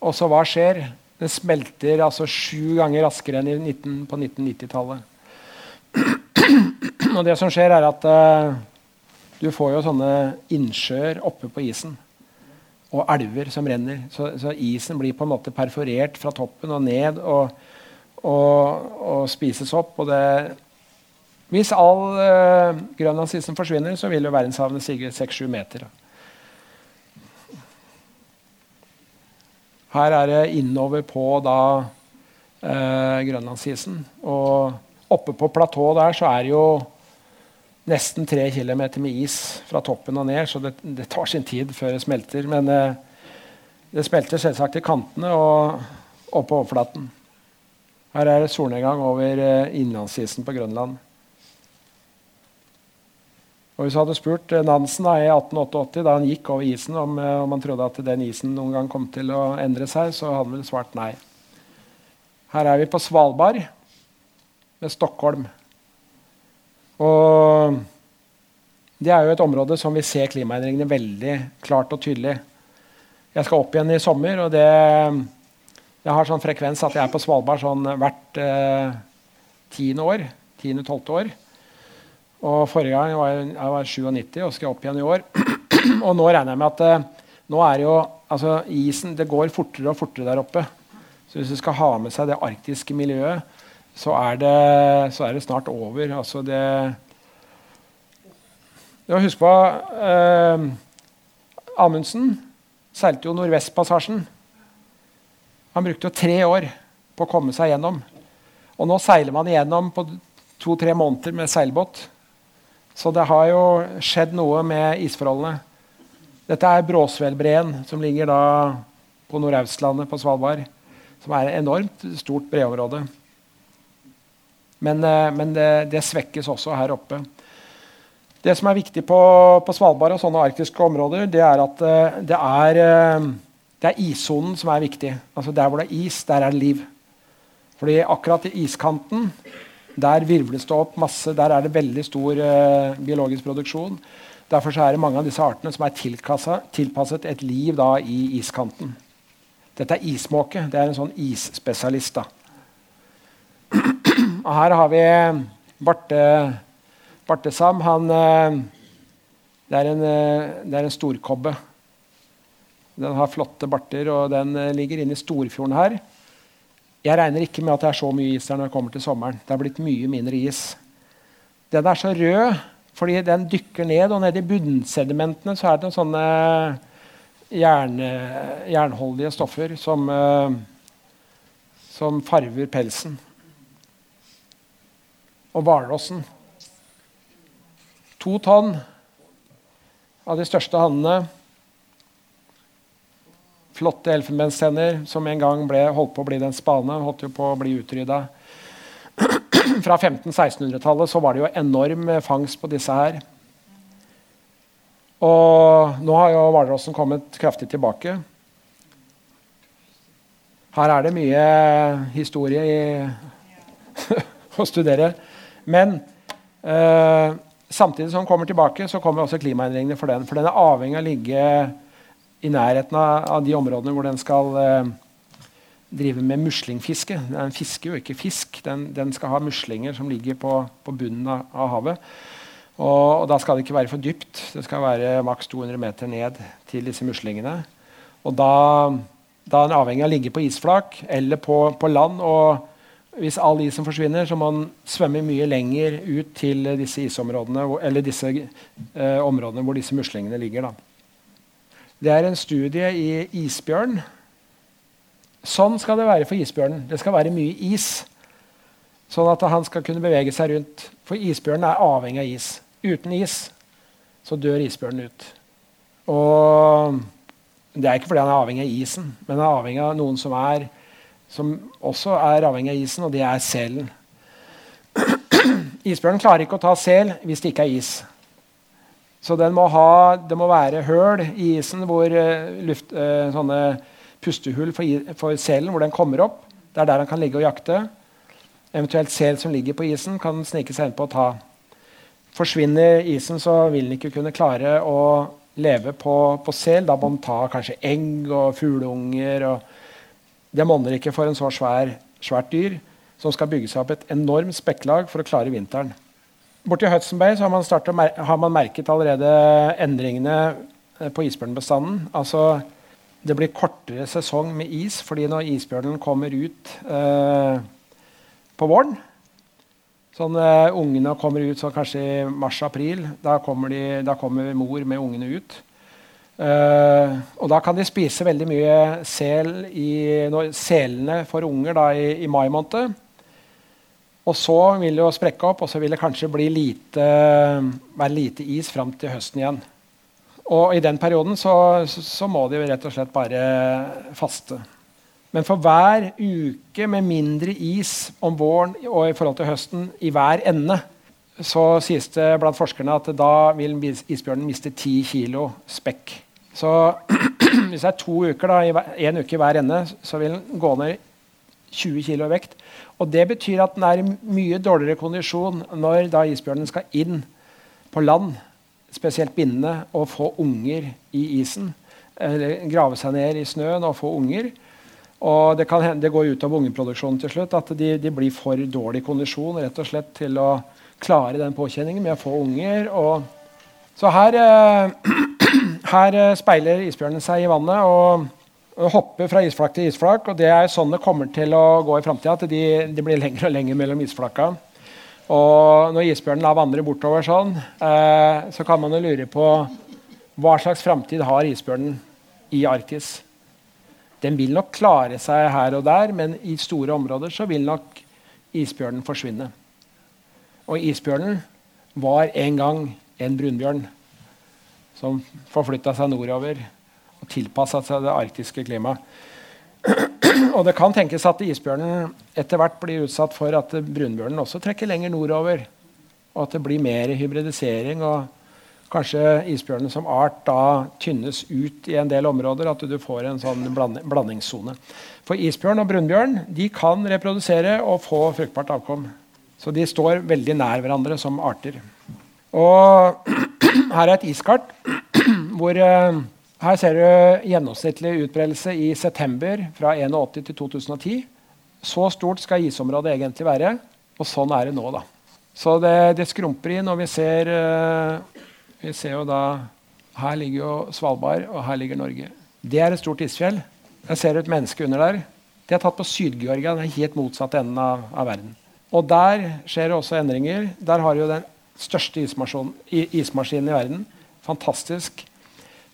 Og så hva skjer? Den smelter altså sju ganger raskere enn 19, på 1990-tallet. Og det som skjer, er at uh, du får jo sånne innsjøer oppe på isen. Og elver som renner. Så, så, isen blir på en måte perforert fra toppen og ned og, og, og spises opp. Og det, hvis all uh, grønlandsisen forsvinner, så vil jo verdenshavene stige 6-7 meter. Her er det innover på da uh, grønlandsisen. Og oppe på platået der så er det jo nesten 3 km med is fra toppen og ned, så det, det tar sin tid før det smelter. Men eh, det smelter selvsagt i kantene og, og på overflaten. Her er det solnedgang over eh, innlandsisen på Grønland. Og Hvis du hadde spurt eh, Nansen da, i 1888, da han gikk over isen, om, eh, om han trodde at den isen noen gang kom til å endre seg, så hadde han vel svart nei. Her er vi på Svalbard med Stockholm. Og det er jo et område som vi ser klimaendringene veldig klart og tydelig. Jeg skal opp igjen i sommer, og det, jeg har sånn frekvens at jeg er på Svalbard sånn hvert eh, tiende år. Tiende-tolvte år. Og forrige gang var jeg, jeg var 97 og skal opp igjen i år. og nå regner jeg med at eh, nå er jo altså, isen Det går fortere og fortere der oppe. Så hvis du skal ha med seg det arktiske miljøet, så er det, så er det snart over. Altså det Husk på eh, Amundsen seilte jo Nordvestpassasjen. Han brukte jo tre år på å komme seg gjennom. Og nå seiler man igjennom på to-tre måneder med seilbåt. Så det har jo skjedd noe med isforholdene. Dette er Bråsvelbreen, som ligger da på Nordøstlandet på Svalbard. Som er et enormt stort breområde. Men, eh, men det, det, svekkes også her oppe. Det som er viktig på, på Svalbard og sånne arktiske områder, det er at eh, det er, eh, det er issonen som er viktig. Altså Der hvor det er is, der er det liv. Fordi akkurat i iskanten der virvles det opp masse. Der er det veldig stor uh, biologisk produksjon. Derfor er det mange av disse artene som er tilpasset et liv da, i iskanten. Dette er ismåke. Det er en sånn isspesialist. her har vi Barte, Bartesam. Han, eh, det, er en, eh, det er en storkobbe. Den har flotte barter, og den eh, ligger inne i Storfjorden her. Jeg regner ikke med at det er så mye is der når det kommer til sommeren. Det er blitt mye mindre is. Den er så rød fordi den dykker ned, og nede i bunnsedimentene så er det sånne jern, jernholdige stoffer som, som farver pelsen. Og hvalrossen. To tonn av de største hannene flotte elfenbenstenner som en gang ble, holdt på å bli den spane. Holdt jo på å bli utrydda. Fra 1500-1600-tallet så var det jo enorm fangst på disse her. Og nå har jo hvalrossen kommet kraftig tilbake. Her er det mye historie i, å studere. Men eh, samtidig som den kommer tilbake, så kommer også klimaendringene for den. For den er avhengig av å ligge i nærheten av, de områdene hvor den skal eh, drive med muslingfiske. Den fisker jo ikke fisk, den, den, skal ha muslinger som ligger på, på bunnen av, av havet. Og, og, da skal det ikke være for dypt. Det skal være maks 200 meter ned til disse muslingene. Og da, da er den avhengig av å ligge på isflak eller på, på land. og hvis all isen forsvinner, så må man svømme mye lenger ut til disse disse eh, områdene hvor disse muslingene ligger. Da. Det er en studie i isbjørn. Sånn skal det være for isbjørnen. Det skal være mye is. Sånn at han skal kunne bevege seg rundt. For isbjørnen er avhengig av is. Uten is så dør isbjørnen ut. Og det er ikke fordi han er avhengig av isen, men han er avhengig av noen som, er, som også er avhengig av isen, og det er selen. Isbjørnen klarer ikke å ta sel hvis det ikke er is. Så må ha, det må være høl i isen, hvor uh, luft, uh, sånne pustehull for, for, selen, hvor den kommer opp. Det er der den kan ligge og jakte. Eventuelt sel som ligger på isen, kan snike seg innpå og ta. Forsvinner isen, så vil den ikke kunne klare å leve på, på sel. Da må den ta kanskje egg og fugleunger. Det monner ikke for en så svær, svært dyr som skal bygge seg opp et enormt spekklag for å klare vinteren. Borti Hudson har man, startet, har, man merket allerede endringene eh, på isbjørnbestanden. Altså, det blir kortere sesong med is fordi når isbjørnen kommer ut eh, på våren sånn, eh, Ungene kommer ut sånn, kanskje i mars-april. Da, da, kommer mor med ungene ut. Eh, og da kan de spise veldig mye sel i når, Selene får unger da, i, i mai måned. Og så vil det jo sprekke opp, og så vil det kanskje lite, være lite is fram til høsten igjen. Og i den perioden så, så må de jo rett og slett bare faste. Men for hver uke med mindre is om våren og i forhold til høsten i hver ende, så sies det blant forskerne at da vil isbjørnen miste 10 kilo spekk. Så hvis det er to uker, da, en uke i hver ende, så vil den gå ned 20 kg i vekt. Og Det betyr at den er i mye dårligere kondisjon når da isbjørnen skal inn på land, spesielt bindende, og få unger i isen. Eller grave seg ned i snøen og få unger. Og det, kan hende, det går utover ungeproduksjonen til slutt. At de, de, blir for dårlig kondisjon rett og slett til å klare den påkjenningen med å få unger. Og så her, eh, her speiler isbjørnen seg i vannet. og hoppe fra isflak til isflak. og Det er sånn det kommer til å gå i framtida. At de, de, blir lengre og lengre mellom isflaka. Og når isbjørnen da vandrer bortover sånn, eh, så kan man jo lure på hva slags framtid har isbjørnen i Arktis. Den vil nok klare seg her og der, men i store områder så vil nok isbjørnen forsvinne. Og isbjørnen var en gang en brunbjørn som forflytta seg nordover og tilpassa seg det arktiske klimaet. Og det kan tenkes at isbjørnen etter hvert blir utsatt for at brunbjørnen også trekker lenger nordover. Og at det blir mer hybridisering. og Kanskje isbjørnen som art da tynnes ut i en del områder. At du får en sånn blandingssone. For isbjørn og brunbjørn de kan reprodusere og få fruktbart avkom. Så de står veldig nær hverandre som arter. Og her er et iskart hvor eh, her ser du gjennomsnittlig utbredelse i september fra 81 til 2010. Så stort skal isområdet egentlig være. Og sånn er det nå, da. Så det, det skrumper inn, og vi ser, uh, vi ser jo da Her ligger jo Svalbard, og her ligger Norge. Det er et stort isfjell. Jeg ser et menneske under der. Det er tatt på Syd-Georgia, den helt motsatte enden av, av, verden. Og der skjer det også endringer. Der har jo den største ismaskinen i verden. Fantastisk.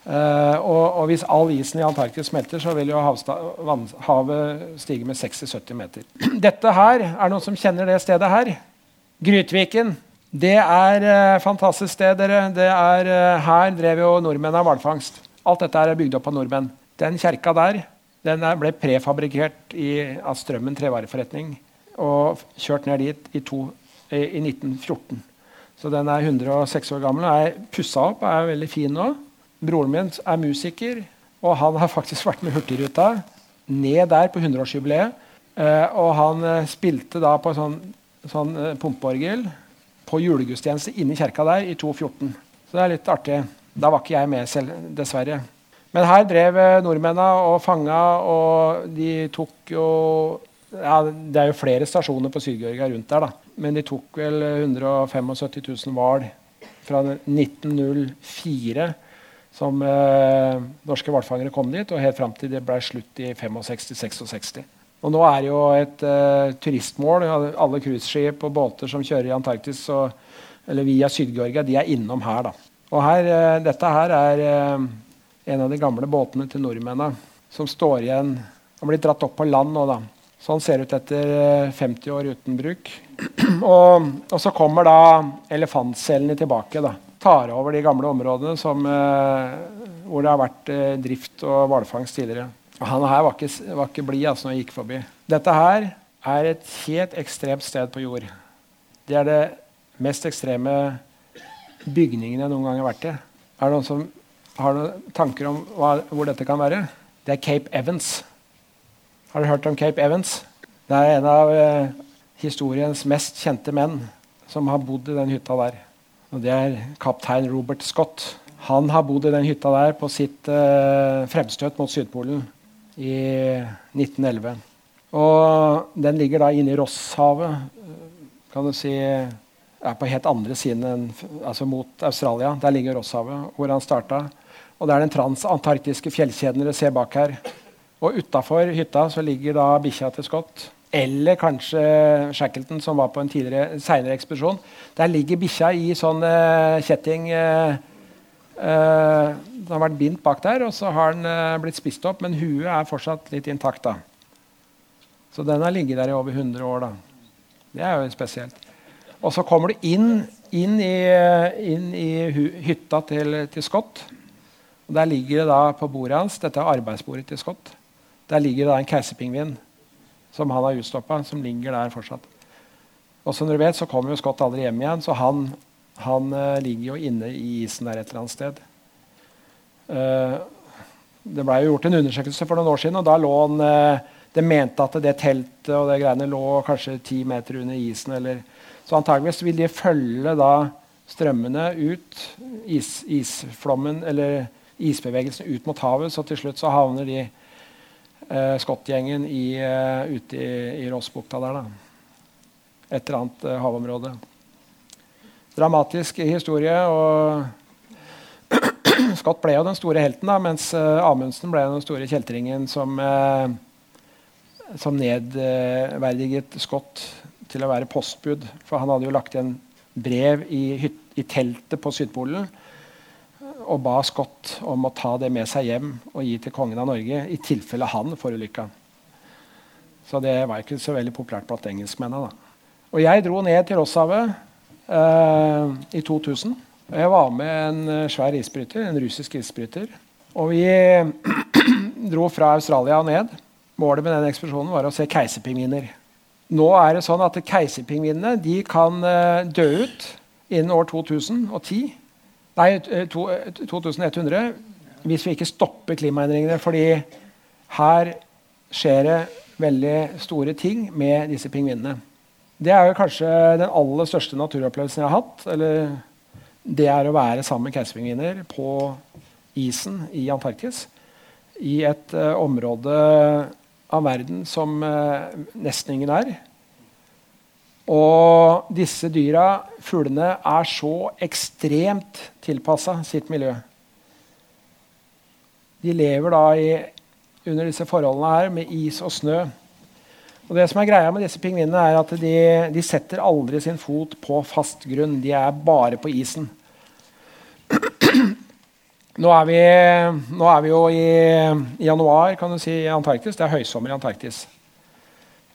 Uh, og, og, hvis all isen i Antarktis smelter, så vil jo havet stige med 60-70 meter. Dette her er noen som kjenner det stedet her. Grytviken. Det er uh, fantastisk sted, dere. Det er, uh, her drev jo nordmenn av hvalfangst. Alt dette er bygd opp av nordmenn. Den kjerka der den ble prefabrikert av Strømmen trevareforretning og kjørt ned dit i, to, i, i 1914. Så den er 106 år gammel og er pussa opp og er veldig fin nå. Broren min er musiker, og han har faktisk vært med Hurtigruta ned der på 100-årsjubileet. Uh, og han uh, spilte da på sånn, sånn uh, pumpeorgel på julegudstjeneste inni kjerka der i 2014. Så det er litt artig. Da var ikke jeg med selv, dessverre. Men her drev nordmennene og fanga, og de tok jo ja, Det er jo flere stasjoner på Syd-Georgia rundt der, da. Men de tok vel 175 000 hval fra 1904 som eh, norske hvalfangere kom dit, og helt fram til det ble slutt i 65-66. Og nå er det jo et eh, turistmål. Alle cruiseskip og båter som kjører i Antarktis og, eller via Syd-Georgia, de er innom her. da. Og her, eh, Dette her er eh, en av de gamle båtene til nordmennene som står igjen Har blir dratt opp på land nå. da. Sånn ser det ut etter 50 eh, år uten bruk. og, og, så kommer da elefantselene tilbake. da tar over de gamle områdene som, eh, hvor det har vært eh, drift og hvalfangst tidligere. Og han her var ikke, ikke blid altså, når jeg gikk forbi. Dette her er et helt ekstremt sted på jord. Det er det mest ekstreme bygningen jeg noen gang har vært i. Er det noen som har noen tanker om hva, hvor dette kan være? Det er Cape Evans. Har du hørt om Cape Evans? Det er en av eh, historiens mest kjente menn som har bodd i den hytta der. Og det er kaptein Robert Scott. Han har bodd i den hytta der på sitt eh, fremstøt mot Sydpolen i 1911. Og den ligger da inne i Rosshavet, kan du si er på helt andre siden altså mot Australia. Der ligger Rosshavet, hvor han starta. Og det er den transantarktiske fjellkjeden dere ser bak her. Og utafor hytta så ligger da bikkja til Scott. Eller kanskje Shackleton, som var på en tidligere, seinere ekspedisjon. Der ligger bikkja i sånn uh, kjetting uh, uh, Den har vært bindt bak der, og så har den blitt spist opp, men huet er fortsatt litt intakt. da. Så den har ligget der i over 100 år. da. Det er jo spesielt. Og så kommer du inn, inn i, inn i hytta til, til, Scott. Og Der ligger det da på bordet hans Dette er arbeidsbordet til Scott. Der ligger det da en keiserpingvin som han har utstoppa, som ligger der fortsatt. Og som dere vet, så kommer jo Scott aldri hjem igjen, så han, han uh, ligger jo inne i isen der et eller annet sted. Uh, det blei gjort en undersøkelse for noen år siden, og da lå han uh, Det mente at det teltet og det greiene lå kanskje ti meter under isen. Eller, så antageligvis vil de følge da strømmene ut, is, isflommen eller isbevegelsen ut mot havet, så til slutt så havner de eh, skottgjengen i, uh, ute i, i Rossbukta der. da. Et eller annet uh, havområde. Dramatisk historie. og Scott ble jo den store helten, da, mens uh, Amundsen ble den store kjeltringen som, som nedverdiget Scott til å være postbud. For han hadde jo lagt igjen brev i, i teltet på Sydpolen og ba Scott om å ta det med seg hjem og gi til kongen av Norge i tilfelle han forulykka. Så det var ikke så veldig populært blant engelskmennene. Og jeg dro ned til Rosshavet eh, i 2000. og Jeg var med en eh, svær isbryter, en russisk isbryter. Og vi dro fra Australia og ned. Målet med den ekspedisjonen var å se keiserpingviner. Nå er det sånn at Keiserpingvinene kan eh, dø ut innen år 2010. Nei, 2100. Eh, hvis vi ikke stopper klimaendringene. fordi her skjer det veldig store ting med disse pingvinene. Det er jo kanskje den aller største naturopplevelsen jeg har hatt. eller Det er å være sammen med keiserpingviner på isen i Antarktis. I et uh, område av verden som uh, nesten ingen er. Og disse dyra, fuglene, er så ekstremt tilpassa sitt miljø. De lever da i, under disse forholdene her med is og snø. Og det som er greia med disse pingvinene er at de, de, setter aldri sin fot på fast grunn. De er bare på isen. Nå er vi, nå er vi jo i, januar kan du si, i Antarktis. Det er høysommer i Antarktis.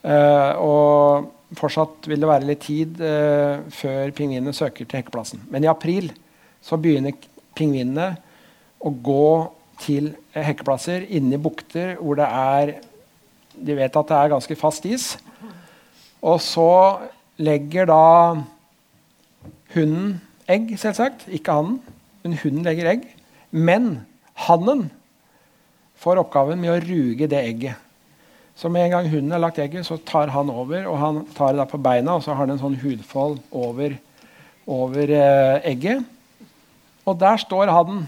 Uh, og fortsatt vil det være litt tid uh, før pingvinene søker til hekkeplassen. Men i april så begynner pingvinene å gå til hekkeplasser inne i bukter hvor det er De vet at det er ganske fast is. Og så legger da hunden egg, selvsagt. Ikke hannen. Men hunden legger egg. Men hannen får oppgaven med å ruge det egget. Så med en gang hunden har lagt egget, så tar han over. og Han tar det på beina, og så har han en sånn hudfold over, over eh, egget. Og der står hannen.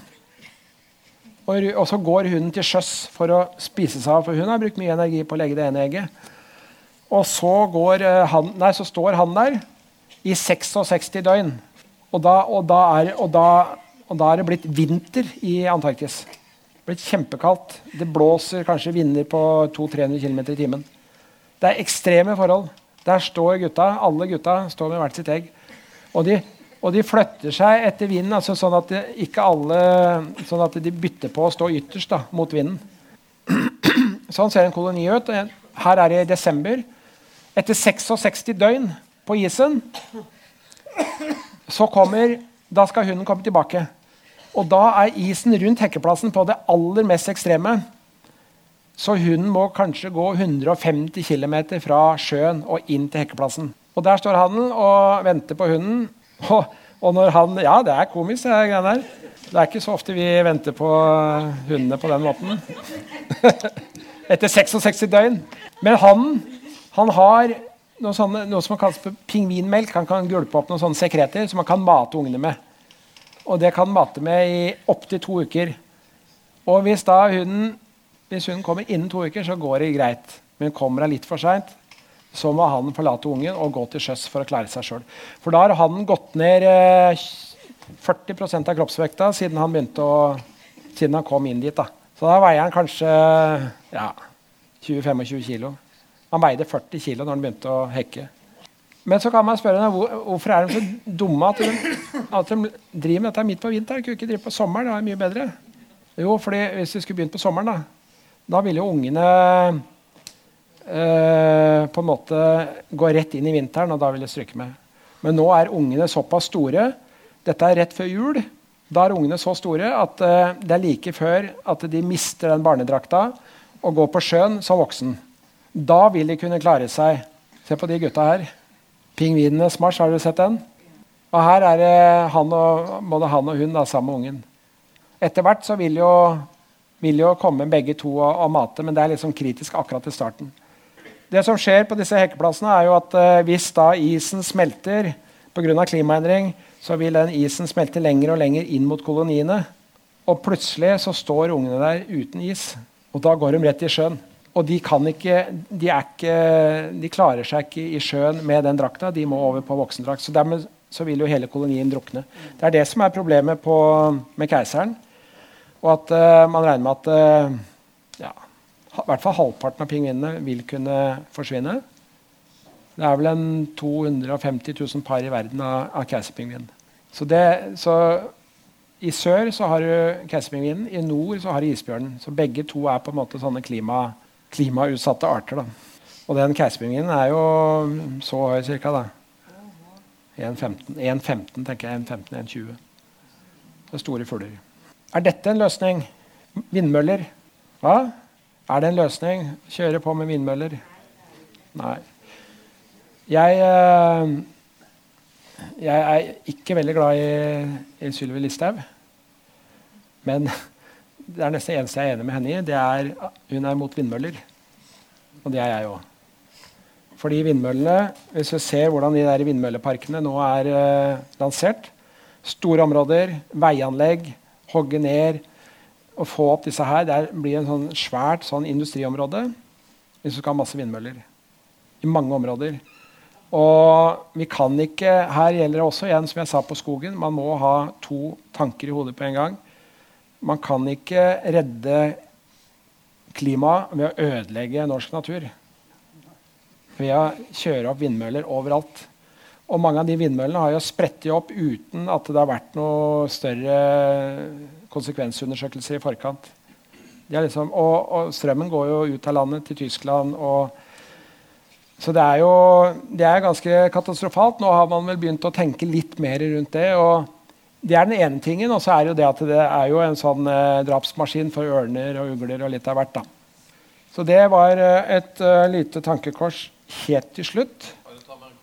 Og, og, så går hunden til sjøs for å spise seg av, for hun har brukt mye energi på å legge det ene egget. Og så, går, eh, han, nei, så står han der i 66 døgn. Og da, og, da er, og, da, og da er det blitt vinter i Antarktis blitt kjempekaldt. Det blåser kanskje vinder på 200-300 km i timen. Det er ekstreme forhold. Der står gutta, alle gutta står med hvert sitt egg. Og de, og de flytter seg etter vinden, altså sånn, at ikke alle, sånn at de bytter på å stå ytterst da, mot vinden. Sånn ser en koloni ut. Her er det i desember. Etter 66 døgn på isen så kommer, da skal hunden komme tilbake. Og da er isen rundt hekkeplassen på det aller mest ekstreme. Så hunden må kanskje gå 150 km fra sjøen og inn til hekkeplassen. Og der står hannen og venter på hunden. Og, og når han Ja, det er komisk, det greiene der. Det er ikke så ofte vi venter på hundene på den måten. Etter 66 døgn. Men hannen han har noe, sånne, noe som kalles pingvinmelk. Han kan gulpe opp noen sånne sekreter som han kan mate ungene med. Og det kan mate med i opptil to uker. Og hvis da hunden, hvis hunden kommer innen to uker, så går det greit. Men kommer hun litt for seint, så må han forlate ungen og gå til sjøs for å klare seg sjøl. For da har han gått ned 40 eh, av kroppsvekta siden han å, siden han kom inn dit. da. Så da veier han kanskje ja, 20-25 kilo. Han veide 40 kilo når han begynte å hekke. Men så kan man spørre hvor, hvorfor er de så dumme at de, at de driver med dette midt på vinteren. Kunne ikke drive på sommeren? Det er mye bedre. Jo, fordi hvis vi skulle begynt på sommeren, da, da ville jo ungene eh, på en måte gå rett inn i vinteren, og da ville de stryke med. Men nå er ungene såpass store. Dette er rett før jul. Da er ungene så store at eh, det er like før at de mister den barnedrakta og går på sjøen som voksen. Da vil de kunne klare seg. Se på de gutta her. Pingvinenes marsj, har dere sett den? Og her er det han og, både han og hun da, sammen med ungen. Etter hvert så vil jo, vil jo komme begge to og, og, mate, men det er liksom kritisk akkurat i starten. Det som skjer på disse hekkeplassene, er jo at eh, hvis da isen smelter pga. klimaendring, så vil den isen smelte lenger og lenger inn mot koloniene. Og plutselig så står ungene der uten is, og da går de rett i sjøen. Og de, ikke, de, ikke, de, klarer seg ikke i sjøen med den drakta. De må over på voksendrakt. Så dermed så vil jo hele kolonien drukne. Det er det som er problemet på, med keiseren. Og at uh, man regner med at uh, ja, i hvert fall halvparten av pingvinene vil kunne forsvinne. Det er vel en 250 000 par i verden av, av keiserpingvin. Så, så, i sør så har du keiserpingvinen, i nord så har du isbjørnen. Så begge to er på en måte sånne klima klimautsatte arter. Da. Og den keiserpingvinen er jo så høy cirka. 1,15, tenker jeg. 1,15-1,20. Det er store fugler. Er dette en løsning? Vindmøller? Hva? Er det en løsning? Kjøre på med vindmøller? Nei. Jeg, eh, jeg er ikke veldig glad i, i Sylvi Listhaug. Men det er nesten eneste jeg er enig med henne i. det er Hun er mot vindmøller. Og det er jeg òg. Fordi vindmøllene, Hvis vi ser hvordan de der vindmølleparkene nå er eh, lansert Store områder, veianlegg, hogge ned og få opp disse her. Det blir en sånn svært sånn industriområde hvis du skal ha masse vindmøller. I mange områder. Og vi kan ikke, Her gjelder det også igjen, som jeg sa på skogen, man må ha to tanker i hodet på en gang. Man kan ikke redde klimaet ved å ødelegge norsk natur. Ved å kjøre opp vindmøller overalt. Og mange av de vindmøllene har jo spredt opp uten at det har vært noe større konsekvensundersøkelser i forkant. Liksom, og, og, strømmen går jo ut av landet til Tyskland. og så det er jo det er ganske katastrofalt. Nå har man vel begynt å tenke litt mer rundt det. og Det er den ene tingen. Og så er jo det at det er jo en sånn eh, drapsmaskin for ørner og ugler og litt av hvert. da. Så det var eh, et uh, lite tankekors helt til slutt.